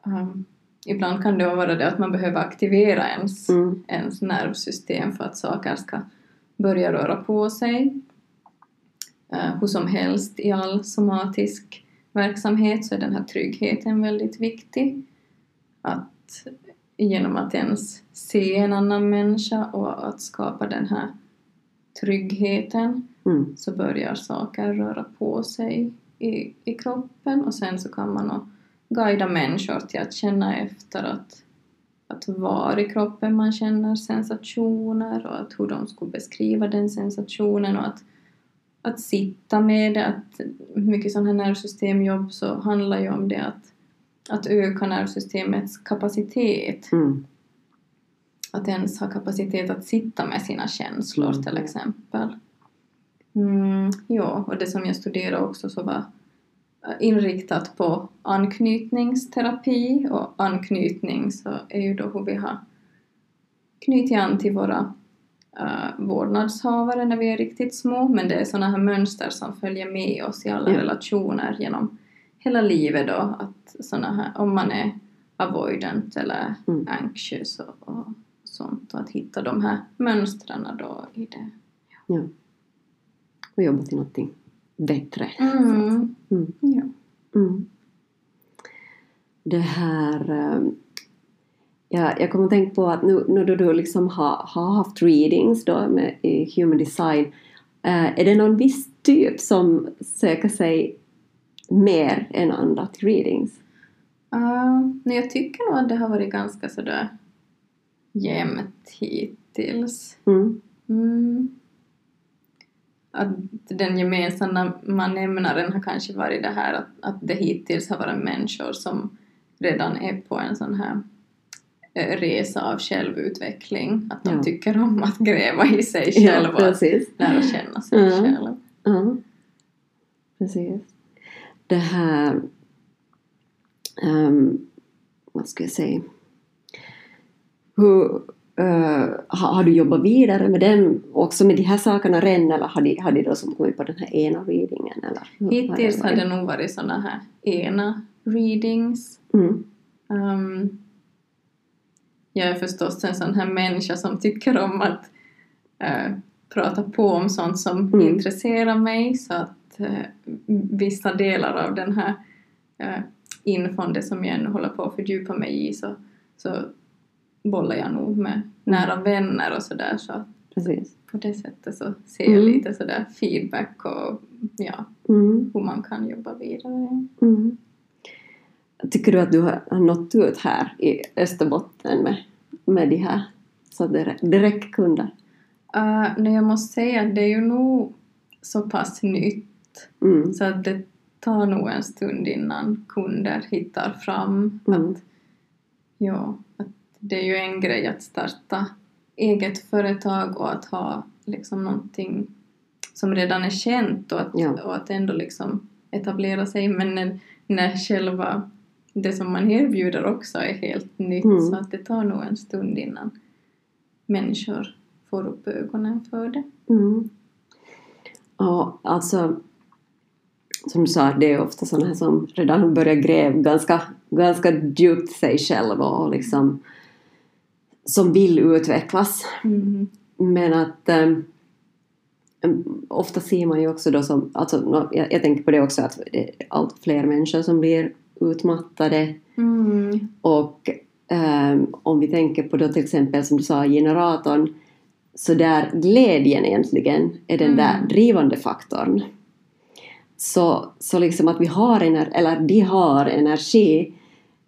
um, ibland kan det vara det att man behöver aktivera ens, Mm. ens nervsystem för att saker ska börja röra på sig. uh, hur som helst i all somatisk verksamhet så är den här tryggheten väldigt viktig. Att genom att ens se en annan människa och att skapa den här tryggheten mm. så börjar saker röra på sig i, i kroppen och sen så kan man guida människor till att känna efter att, att var i kroppen man känner sensationer och att hur de skulle beskriva den sensationen och att, att sitta med det. Att mycket sån här nervsystemjobb så handlar ju om det att, att öka nervsystemets kapacitet. Mm. Att ens ha kapacitet att sitta med sina känslor mm. till exempel. Mm, ja, och det som jag studerade också så var inriktat på anknytningsterapi och anknytning så är ju då hur vi har knutit an till våra uh, vårdnadshavare när vi är riktigt små men det är sådana här mönster som följer med oss i alla ja. relationer genom hela livet då att såna här, om man är avoidant eller mm. anxious och, och sånt och att hitta de här mönstren då i det. Ja. ja. Och jobba till någonting bättre. Mm. Mm. Ja. Mm. Det här... Ehm, ja, jag kommer att tänka på att nu, nu då du liksom har, har haft readings då med, i Human Design, äh, är det någon viss typ som söker sig mer än andra till readings? Uh, nej, jag tycker nog att det har varit ganska sådär jämnt hittills. Mm. Mm att den gemensamma nämnaren har kanske varit det här att, att det hittills har varit människor som redan är på en sån här eh, resa av självutveckling. Att de ja. tycker om att gräva i sig själva ja, och lära känna sig mm. själva. Mm. Precis. Det här... Um, vad ska jag säga? Hur, Uh, har, har, du jobbat vidare med dem också med de här sakerna redan eller har de, har de då som kommit på den här ena readingen? Eller? Hittills har det nog varit sådana här ena readings. Mm. Um, jag är förstås en sån här människa som tycker om att uh, prata på om sånt som mm. intresserar mig så att uh, vissa delar av den här uh, infon, det som jag ännu håller på att fördjupa mig i så, så bollar jag nog med nära vänner och sådär så Precis. på det sättet så ser jag mm. lite sådär feedback och ja, mm. hur man kan jobba vidare. Mm. Tycker du att du har nått ut här i Österbotten med, med de här så direktkunder? Uh, nej, jag måste säga att det är ju nog så pass nytt mm. så att det tar nog en stund innan kunder hittar fram mm. att, ja, att det är ju en grej att starta eget företag och att ha liksom någonting som redan är känt och att, ja. och att ändå liksom etablera sig men när, när själva det som man erbjuder också är helt nytt mm. så att det tar nog en stund innan människor får upp ögonen för det. Mm. Ja, alltså som du sa, det är ofta sådana här som redan börjar gräva ganska, ganska djupt sig själva och liksom som vill utvecklas. Mm. Men att um, ofta ser man ju också då som, alltså, jag, jag tänker på det också att det är allt fler människor som blir utmattade mm. och um, om vi tänker på då till exempel som du sa generatorn så där glädjen egentligen är den mm. där drivande faktorn. Så, så liksom att vi har, ener, eller de har energi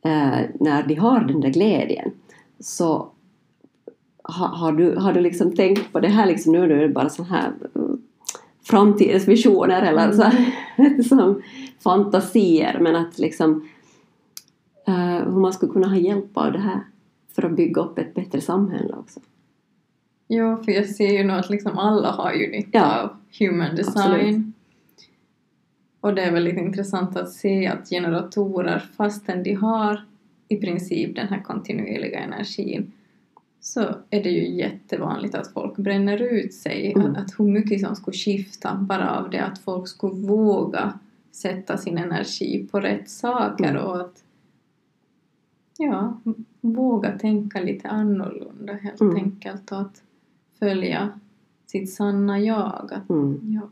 eh, när de har den där glädjen. Så har, har, du, har du liksom tänkt på det här liksom nu, är det bara så här uh, framtidens visioner eller mm. så här, (laughs) som fantasier men att liksom uh, hur man skulle kunna ha hjälp av det här för att bygga upp ett bättre samhälle också. Ja, för jag ser ju nu att liksom alla har ju nytta ja. av human design. Absolut. Och det är väldigt intressant att se att generatorer, fastän de har i princip den här kontinuerliga energin, så är det ju jättevanligt att folk bränner ut sig. Mm. Att, att hur mycket som skulle skifta bara av det att folk skulle våga sätta sin energi på rätt saker mm. och att ja, våga tänka lite annorlunda helt mm. enkelt och att följa sitt sanna jag. Att, mm. ja.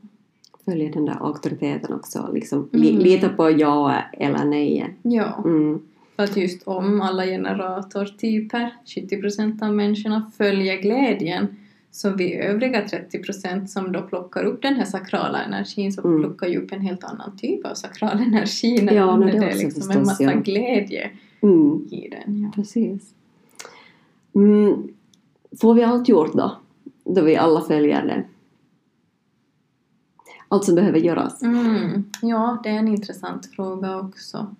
följa den där auktoriteten också. Liksom, mm. Lita på ja eller nej. Ja. Mm. För att just om alla generatortyper, 70% av människorna, följer glädjen så vi övriga 30% som då plockar upp den här sakrala energin så mm. plockar ju upp en helt annan typ av sakral energi när ja, det, det är liksom förstås, en massa ja. glädje mm. i den. Ja. Precis. Mm. Får vi allt gjort då? Då vi alla följer det? Allt som behöver göras? Mm. Ja, det är en intressant fråga också.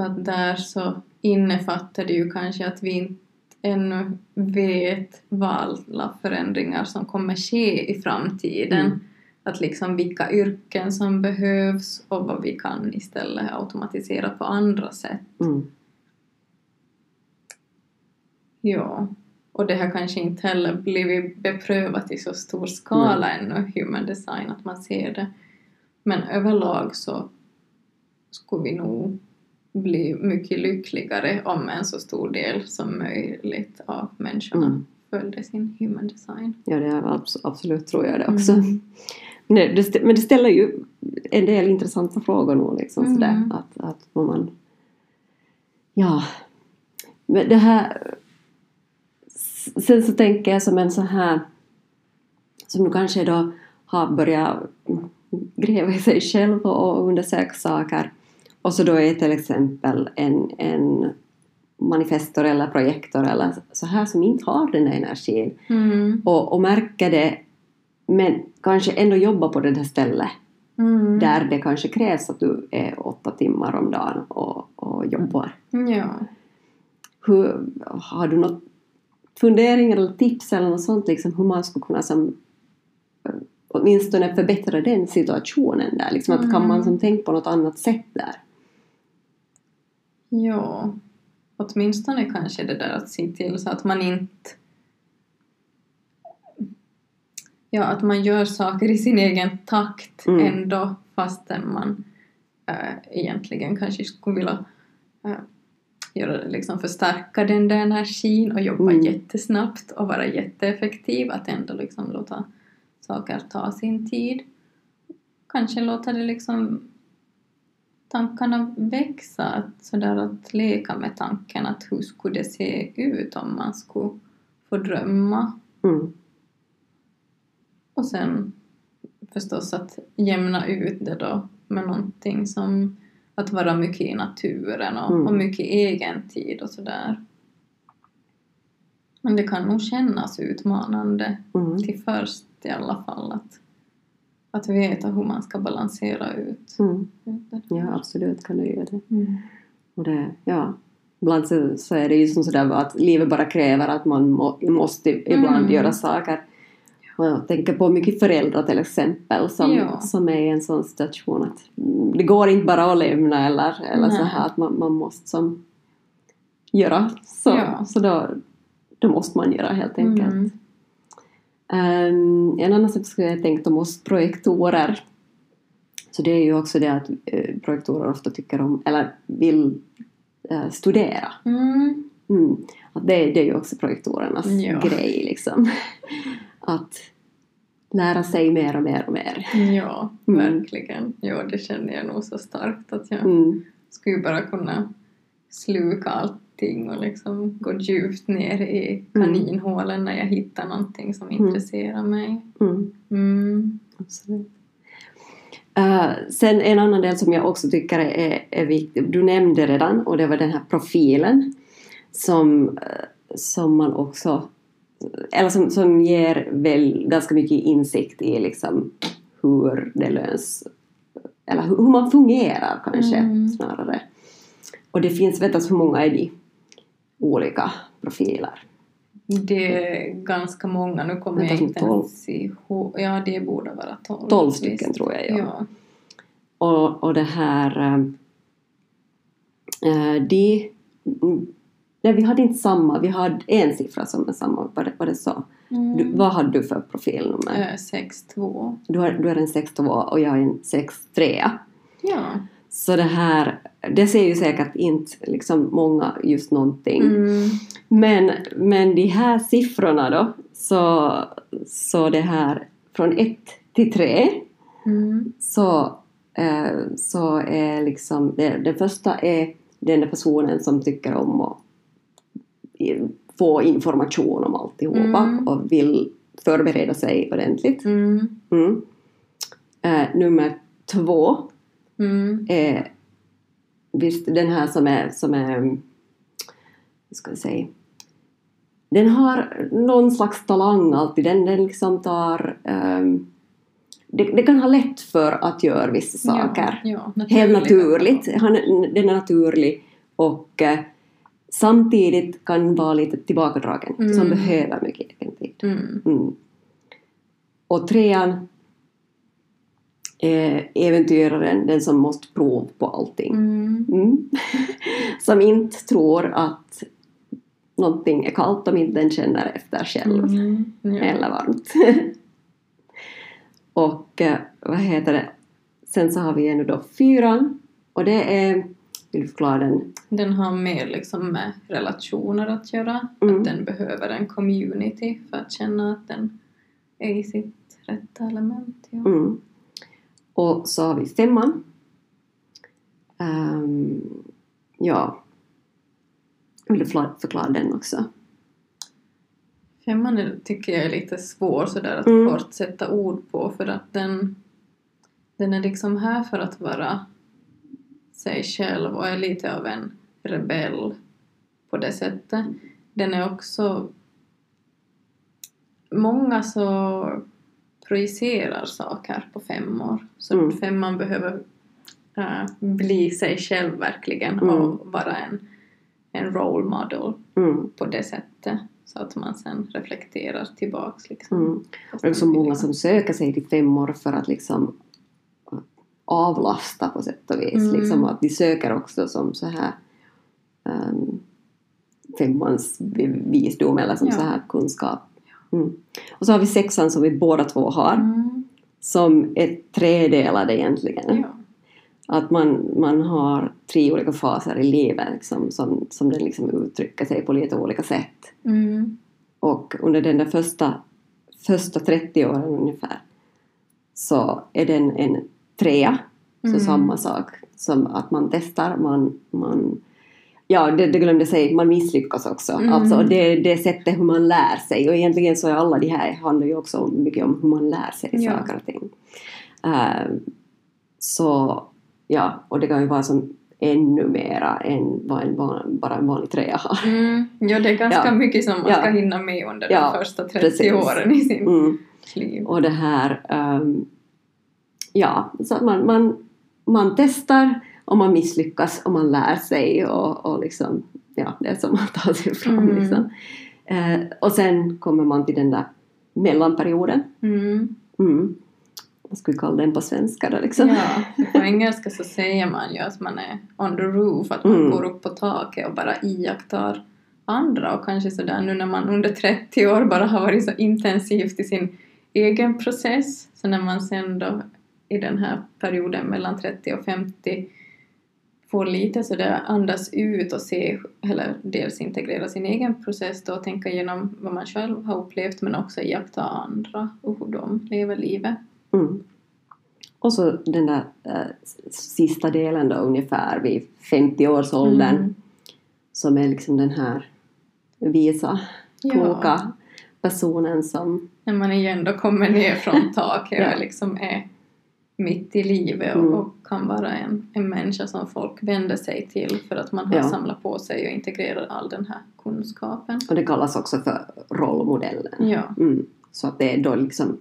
För att där så innefattar det ju kanske att vi inte ännu vet vad alla förändringar som kommer ske i framtiden. Mm. Att liksom vilka yrken som behövs och vad vi kan istället automatisera på andra sätt. Mm. Ja, och det har kanske inte heller blivit beprövat i så stor skala mm. ännu, human design, att man ser det. Men överlag så skulle vi nog bli mycket lyckligare om en så stor del som möjligt av människorna mm. följde sin human design. Ja, det är absolut tror jag det också. Mm. Men, det, men det ställer ju en del intressanta frågor nog liksom mm. sådär att, att vad man ja men det här sen så tänker jag som en så här som du kanske då har börjat gräva i sig själv och undersöka saker och så då är till exempel en, en manifestor eller projektor eller så här som inte har den där energin mm. och, och märker det men kanske ändå jobba på det där stället mm. där det kanske krävs att du är åtta timmar om dagen och, och jobbar. Ja. Hur, har du något funderingar eller tips eller något sånt liksom hur man skulle kunna som åtminstone förbättra den situationen där liksom att kan man mm. som tänka på något annat sätt där? Ja, åtminstone kanske det där att se till så att man inte Ja, att man gör saker i sin egen takt mm. ändå fastän man äh, egentligen kanske skulle vilja äh, göra, liksom förstärka den där energin och jobba mm. jättesnabbt och vara jätteeffektiv. Att ändå liksom låta saker ta sin tid. Kanske låta det liksom tankarna växa, att, sådär att leka med tanken att hur skulle det se ut om man skulle få drömma. Mm. Och sen förstås att jämna ut det då med någonting som att vara mycket i naturen och, mm. och mycket egen tid och sådär. Men det kan nog kännas utmanande mm. till först i alla fall att att veta hur man ska balansera ut. Mm. Ja, absolut kan det göra det. Mm. Och det ja. Ibland så, så är det ju som sådär att livet bara kräver att man må, måste ibland mm. göra saker. Och jag tänker på mycket föräldrar till exempel som, ja. som är i en sån situation att det går inte bara att lämna eller, eller så här att man, man måste som göra så, ja. så då, då måste man göra helt enkelt. Mm. Um, en annan sak som jag tänkt om oss projektorer så det är ju också det att uh, projektorer ofta tycker om, eller vill uh, studera. Mm. Mm. Att det, det är ju också projektorernas ja. grej liksom. (laughs) att lära sig mer och mer och mer. Ja, mm. verkligen. Ja, det känner jag nog så starkt att jag mm. skulle bara kunna sluka allt allting och liksom gå djupt ner i mm. kaninhålen när jag hittar någonting som mm. intresserar mig. Mm. Mm. Absolut. Uh, sen en annan del som jag också tycker är, är viktig, du nämnde redan och det var den här profilen som, uh, som man också eller som, som ger väl ganska mycket insikt i liksom hur det löns eller hur, hur man fungerar kanske mm. snarare. Och det finns, vet du hur många är de? Olika profiler. Det är ganska många, nu kommer jag inte ens ihåg. Ja, det borde vara tolv. Tolv stycken visst. tror jag, ja. ja. Och, och det här... Äh, de... Nej, vi hade inte samma, vi hade en siffra som är samma, var det, var det så? Mm. Du, vad hade du för profilnummer? 6-2. Du, har, du är en 6-2 och jag är en 6-3. Ja. Så det här, det ser ju säkert inte liksom många just någonting. Mm. Men, men de här siffrorna då, så, så det här från 1 till 3 Mm. så, eh, så är liksom det, den första är den där personen som tycker om att få information om alltihopa Mm. och vill förbereda sig ordentligt. Mm. Mm. Eh, nummer två Mm. är visst den här som är, som är hur ska jag säga, den har någon slags talang alltid, den, den liksom tar ehm, det, det kan ha lätt för att göra vissa saker. Ja, ja, Helt naturligt. Han, den är naturlig och eh, samtidigt kan vara lite tillbakadragen, som Mm. behöver mycket egen tid. Mm. Mm. Och trean är äventyraren, den som måste prova på allting. Mm. Mm. (laughs) som inte tror att någonting är kallt om inte den känner efter själv. Mm. Ja. Eller varmt. (laughs) och eh, vad heter det? Sen så har vi ännu då fyran. Och det är, vill du förklara den? Den har mer liksom med relationer att göra. Mm. Att den behöver en community för att känna att den är i sitt rätta element. Ja. Mm. Och så har vi femman. Ehm, ja. Vill du förklara den också? Femman är, tycker jag är lite svår sådär att Mm. kort sätta ord på för att den, den är liksom här för att vara sig själv och är lite av en rebell på det sättet. Den är också... Många så projicerar saker på femmor. Så Mm. femman behöver äh, bli sig själv verkligen Mm. och vara en, en role model Mm. på det sättet så att man sen reflekterar tillbaks liksom. Mm. Och det är så många som söker sig till femmor för att liksom avlasta på sätt och vis. Mm. Liksom att de söker också som så här um, femmans vi- visdom eller som Ja. så här kunskap. Mm. Och så har vi sexan som vi båda två har Mm. som är tredelad egentligen. Ja. Att man, man har tre olika faser i livet liksom, som, som den liksom uttrycker sig på lite olika sätt. Mm. Och under den där första, första 30 åren ungefär så är den en trea, så Mm. samma sak som att man testar, man, man ja det, det glömde jag säga, man misslyckas också. Mm. Alltså det, det sättet hur man lär sig och egentligen så är alla de här handlar ju också mycket om hur man lär sig Ja. saker och ting. Eh, så ja, och det kan ju vara som ännu mera än vad en van, bara en vanlig trea har. Mm. Ja, det är ganska Ja. mycket som man Ja. ska hinna med under Ja, de första 30 precis. åren i sin Mm. liv. Och det här, ehm, ja, så man, man, man testar och man misslyckas och man lär sig och, och liksom, ja, det är som man tar sig fram Mm. liksom. Eh, och sen kommer man till den där mellanperioden. Mm. Mm. Vad ska vi kalla den på svenska då liksom? Ja, på engelska så säger man ju att man är on the roof, att man Mm. går upp på taket och bara iakttar andra och kanske sådär nu när man under 30 år bara har varit så intensivt i sin egen process så när man sen då i den här perioden mellan 30 och 50 får lite sådär andas ut och se, eller dels integrera sin egen process då och tänka igenom vad man själv har upplevt men också iaktta andra och hur de lever livet. Mm. Och så den där eh, sista delen då ungefär vid 50-årsåldern Mm. som är liksom den här visa, Ja. kloka personen som när man igen då kommer ner från taket (laughs) Ja. och liksom är mitt i livet och, Mm. och kan vara en, en människa som folk vänder sig till för att man har Ja. samlat på sig och integrerar all den här kunskapen. Och det kallas också för rollmodellen. Ja. Mm. Så att det är då liksom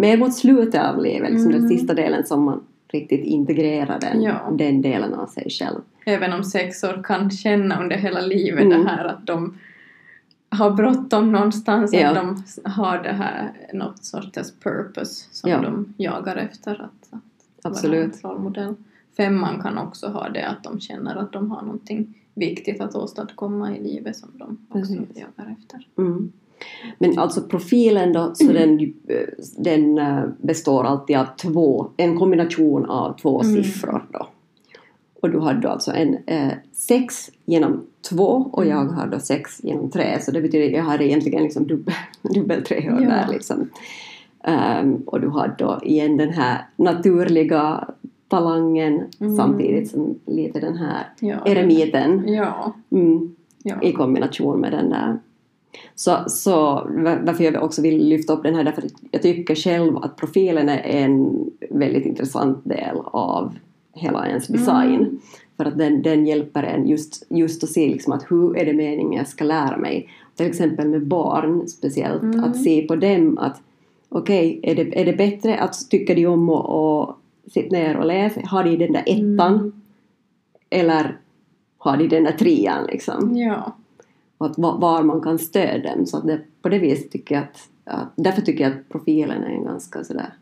mer mot slutet av livet, liksom den Mm. sista delen som man riktigt integrerar den, Ja. den delen av sig själv. Även om sexor kan känna under hela livet Mm. det här att de har bråttom någonstans, Ja. att de har det här något sorts purpose som Ja. de jagar efter att Absolut. vara en. Femman kan också ha det att de känner att de har någonting viktigt att åstadkomma i livet som de också Precis. jagar efter. Mm. Men alltså profilen då, så den, eh, den eh, består alltid av två, en kombination av två Mm. siffror då. Och du har då alltså en eh, sex genom två och jag Mm. har då sex genom tre så det betyder att jag har egentligen liksom dubbel, (laughs) dubbel treor Ja. där liksom. Um, och du har då igen den här naturliga talangen mm. samtidigt som lite den här ja, eremiten ja. Mm, ja. i kombination med den där. Så, så varför jag också vill lyfta upp den här därför att jag tycker själv att profilen är en väldigt intressant del av hela ens design. Mm. För att den, den hjälper en just, just att se liksom att hur är det meningen jag ska lära mig. Till exempel med barn speciellt, mm. att se på dem att okej, okay, är, det, är det bättre att tycka de om att sitta ner och läsa, har de den där ettan mm. eller har de den där trean liksom. Ja. Och att var man kan stödja dem. Så att det, på det viset tycker jag att, att, därför tycker jag att profilen är en ganska sådär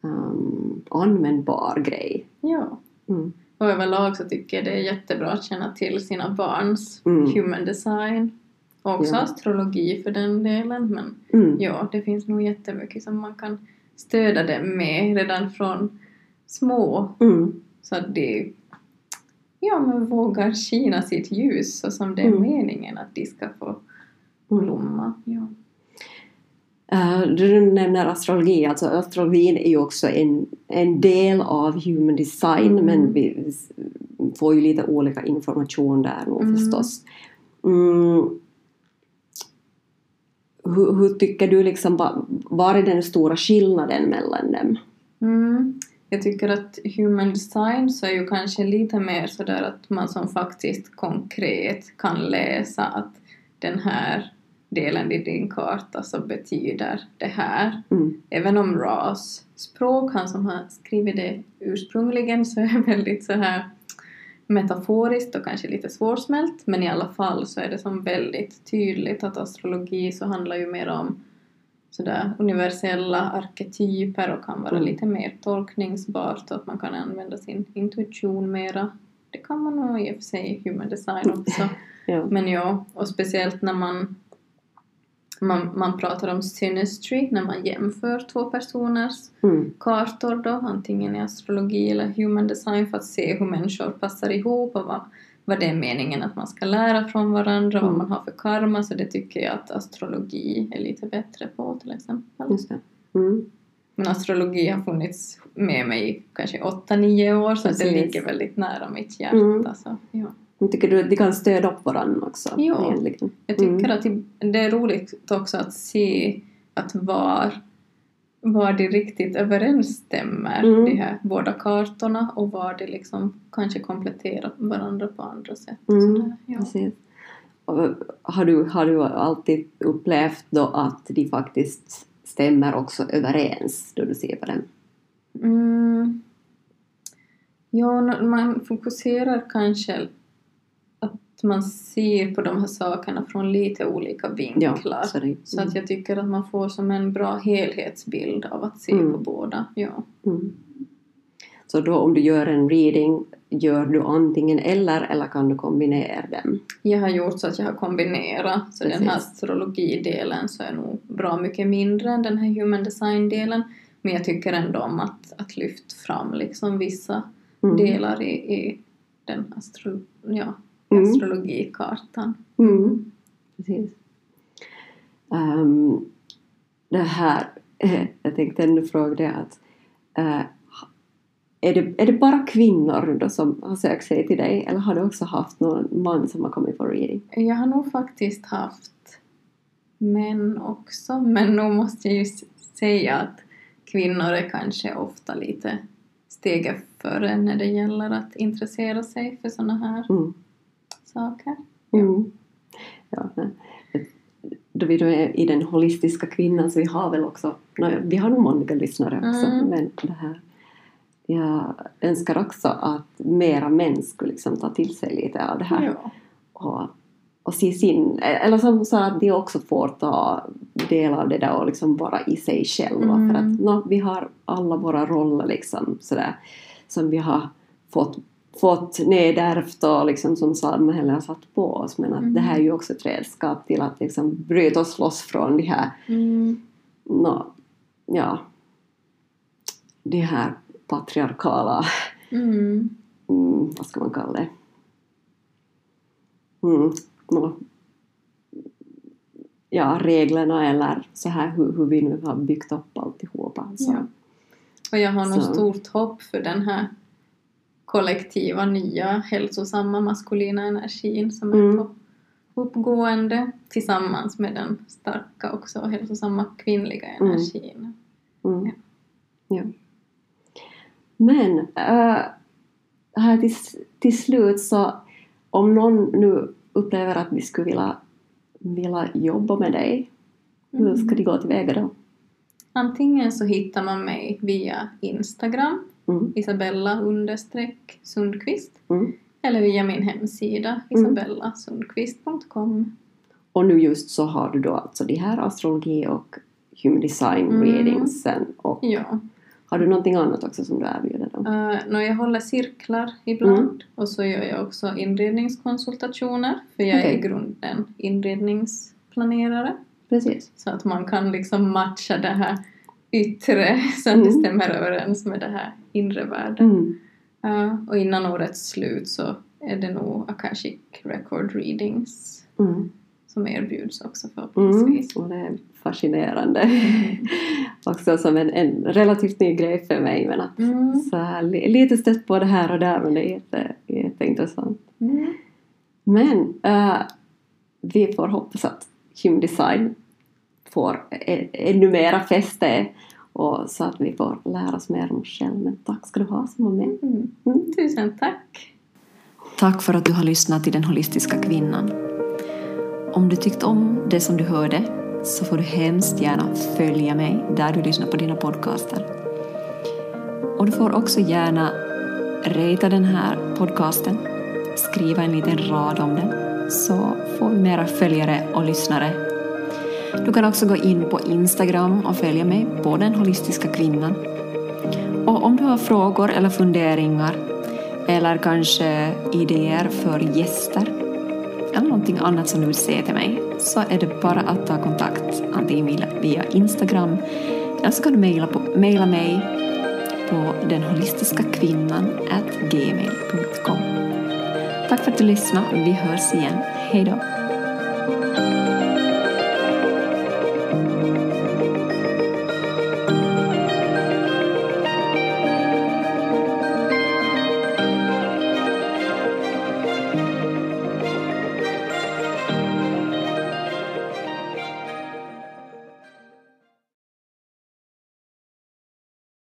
um, användbar grej. Ja. Mm. Och överlag så tycker jag det är jättebra att känna till sina barns mm. human design. Och också ja. astrologi för den delen. Men mm. ja, det finns nog jättemycket som man kan stödja dem med redan från små. Mm. Så att de ja, men vågar skina sitt ljus så som det är mm. meningen att de ska få mm. blomma. Ja. Uh, du nämner astrologi, alltså astrologin är ju också en, en del av human design mm. men vi får ju lite olika information där nog mm. förstås. Mm. Hur, hur, tycker du liksom, var är den stora skillnaden mellan dem? Mm. Jag tycker att human design så är ju kanske lite mer sådär att man som faktiskt konkret kan läsa att den här delen i din karta så betyder det här. Mm. Även om RAS språk, han som har skrivit det ursprungligen, så är väldigt så här metaforiskt och kanske lite svårsmält men i alla fall så är det som väldigt tydligt att astrologi så handlar ju mer om sådär universella arketyper och kan vara mm. lite mer tolkningsbart och att man kan använda sin intuition mera. Det kan man nog i och för sig i human design också. (laughs) ja. Men ja, och speciellt när man, man, man pratar om synastry, när man jämför två personers mm. kartor då, antingen i astrologi eller human design för att se hur människor passar ihop och vad vad det är meningen att man ska lära från varandra, mm. vad man har för karma, så det tycker jag att astrologi är lite bättre på till exempel. Just det. Mm. Men astrologi har funnits med mig i kanske 8-9 år så det ligger väldigt nära mitt hjärta. Mm. Så, ja. Jag tycker du de kan stödja upp varandra också? Ja, egentligen. jag tycker mm. att det är roligt också att se att var var det riktigt överensstämmer, mm. de här båda kartorna och var det liksom kanske kompletterar varandra på andra sätt. Mm. Ja. har, du, har du alltid upplevt då att de faktiskt stämmer också överens då du ser på dem? Mm. Ja, man fokuserar kanske man ser på de här sakerna från lite olika vinklar. Ja, så, mm. så, att jag tycker att man får som en bra helhetsbild av att se mm. på båda. Ja. Mm. Så då om du gör en reading, gör du antingen eller eller kan du kombinera dem? Jag har gjort så att jag har kombinerat, så Precis. den här astrologidelen så är nog bra mycket mindre än den här human design-delen. Men jag tycker ändå om att, att lyfta fram liksom vissa mm. delar i, i den astro... Ja, mm. astrologikartan. Mm. Precis. Um, det här, eh, jag tänkte ännu fråga det att uh, är det, är det bara kvinnor då som har sökt sig till dig eller har du också haft någon man som har kommit på reading? Jag har nog faktiskt haft män också men nog måste jag ju säga att kvinnor är kanske ofta lite steget före när det gäller att intressera sig för sådana här mm saker. Mm. Ja, Då vi då är i den holistiska kvinnan så vi har väl också, vi har nog manliga lyssnare också, mm. men det här jag önskar också att mera män skulle liksom ta till sig lite av det här. Ja. Och, och se sin, eller som så att de också får ta del av det där och liksom vara i sig själva. Mm. För att no, vi har alla våra roller liksom sådär som vi har fått fått nedärvt och liksom som samhället har satt på oss men att mm. det här är ju också ett redskap till att liksom bryta oss loss från de här mm. no, ja de här patriarkala mm. mm. vad ska man kalla det mm, no. ja, reglerna eller så här hur, hur vi nu har byggt upp alltihopa. Alltså. Ja. Och jag har nog stort hopp för den här kollektiva, nya, hälsosamma maskulina energin som är mm. på uppgående tillsammans med den starka också hälsosamma kvinnliga mm. energin. Mm. Mm. Ja. ja. Men äh, här till, till slut så om någon nu upplever att vi skulle vilja, vilja jobba med dig, hur ska de gå tillväga då? Antingen så hittar man mig via Instagram, mm. Isabella understreck Sundqvist, mm. eller via min hemsida mm. isabellasundqvist.com. Och nu just så har du då alltså de här astrologi och human design mm. readingsen och ja. har du någonting annat också som du erbjuder då? Uh, no, jag håller cirklar ibland mm. och så gör jag också inredningskonsultationer för jag okay. är i grunden inredningsplanerare. Precis. Så att man kan liksom matcha det här yttre (laughs) så att mm. det stämmer överens med det här inre världen. Uh, och innan årets slut så är det nog Akashic Record Readings mm. som erbjuds också förhoppningsvis. Mm. Och det är fascinerande. Mm. (laughs) också som en, en relativt ny grej för mig men att mm. så här, lite stött på det här och där men det är jätte, jätteintressant. Mm. Men uh, vi får hoppas att Human Design får ännu mera fäste och så att vi får lära oss mer om oss själva. Men tack ska du ha som var med. Mm. Mm. Tusen tack! Tack för att du har lyssnat till Den holistiska kvinnan. Om du tyckt om det som du hörde så får du hemskt gärna följa mig där du lyssnar på dina podcaster. Och du får också gärna rata den här podcasten, skriva en liten rad om den så får vi mera följare och lyssnare du kan också gå in på Instagram och följa mig på Den holistiska kvinnan. Och om du har frågor eller funderingar eller kanske idéer för gäster eller någonting annat som du vill säga till mig så är det bara att ta kontakt antingen via Instagram eller så kan du mejla, på, mejla mig på denholistiskakvinnangmail.com. Tack för att du lyssnade. Vi hörs igen. Hej då!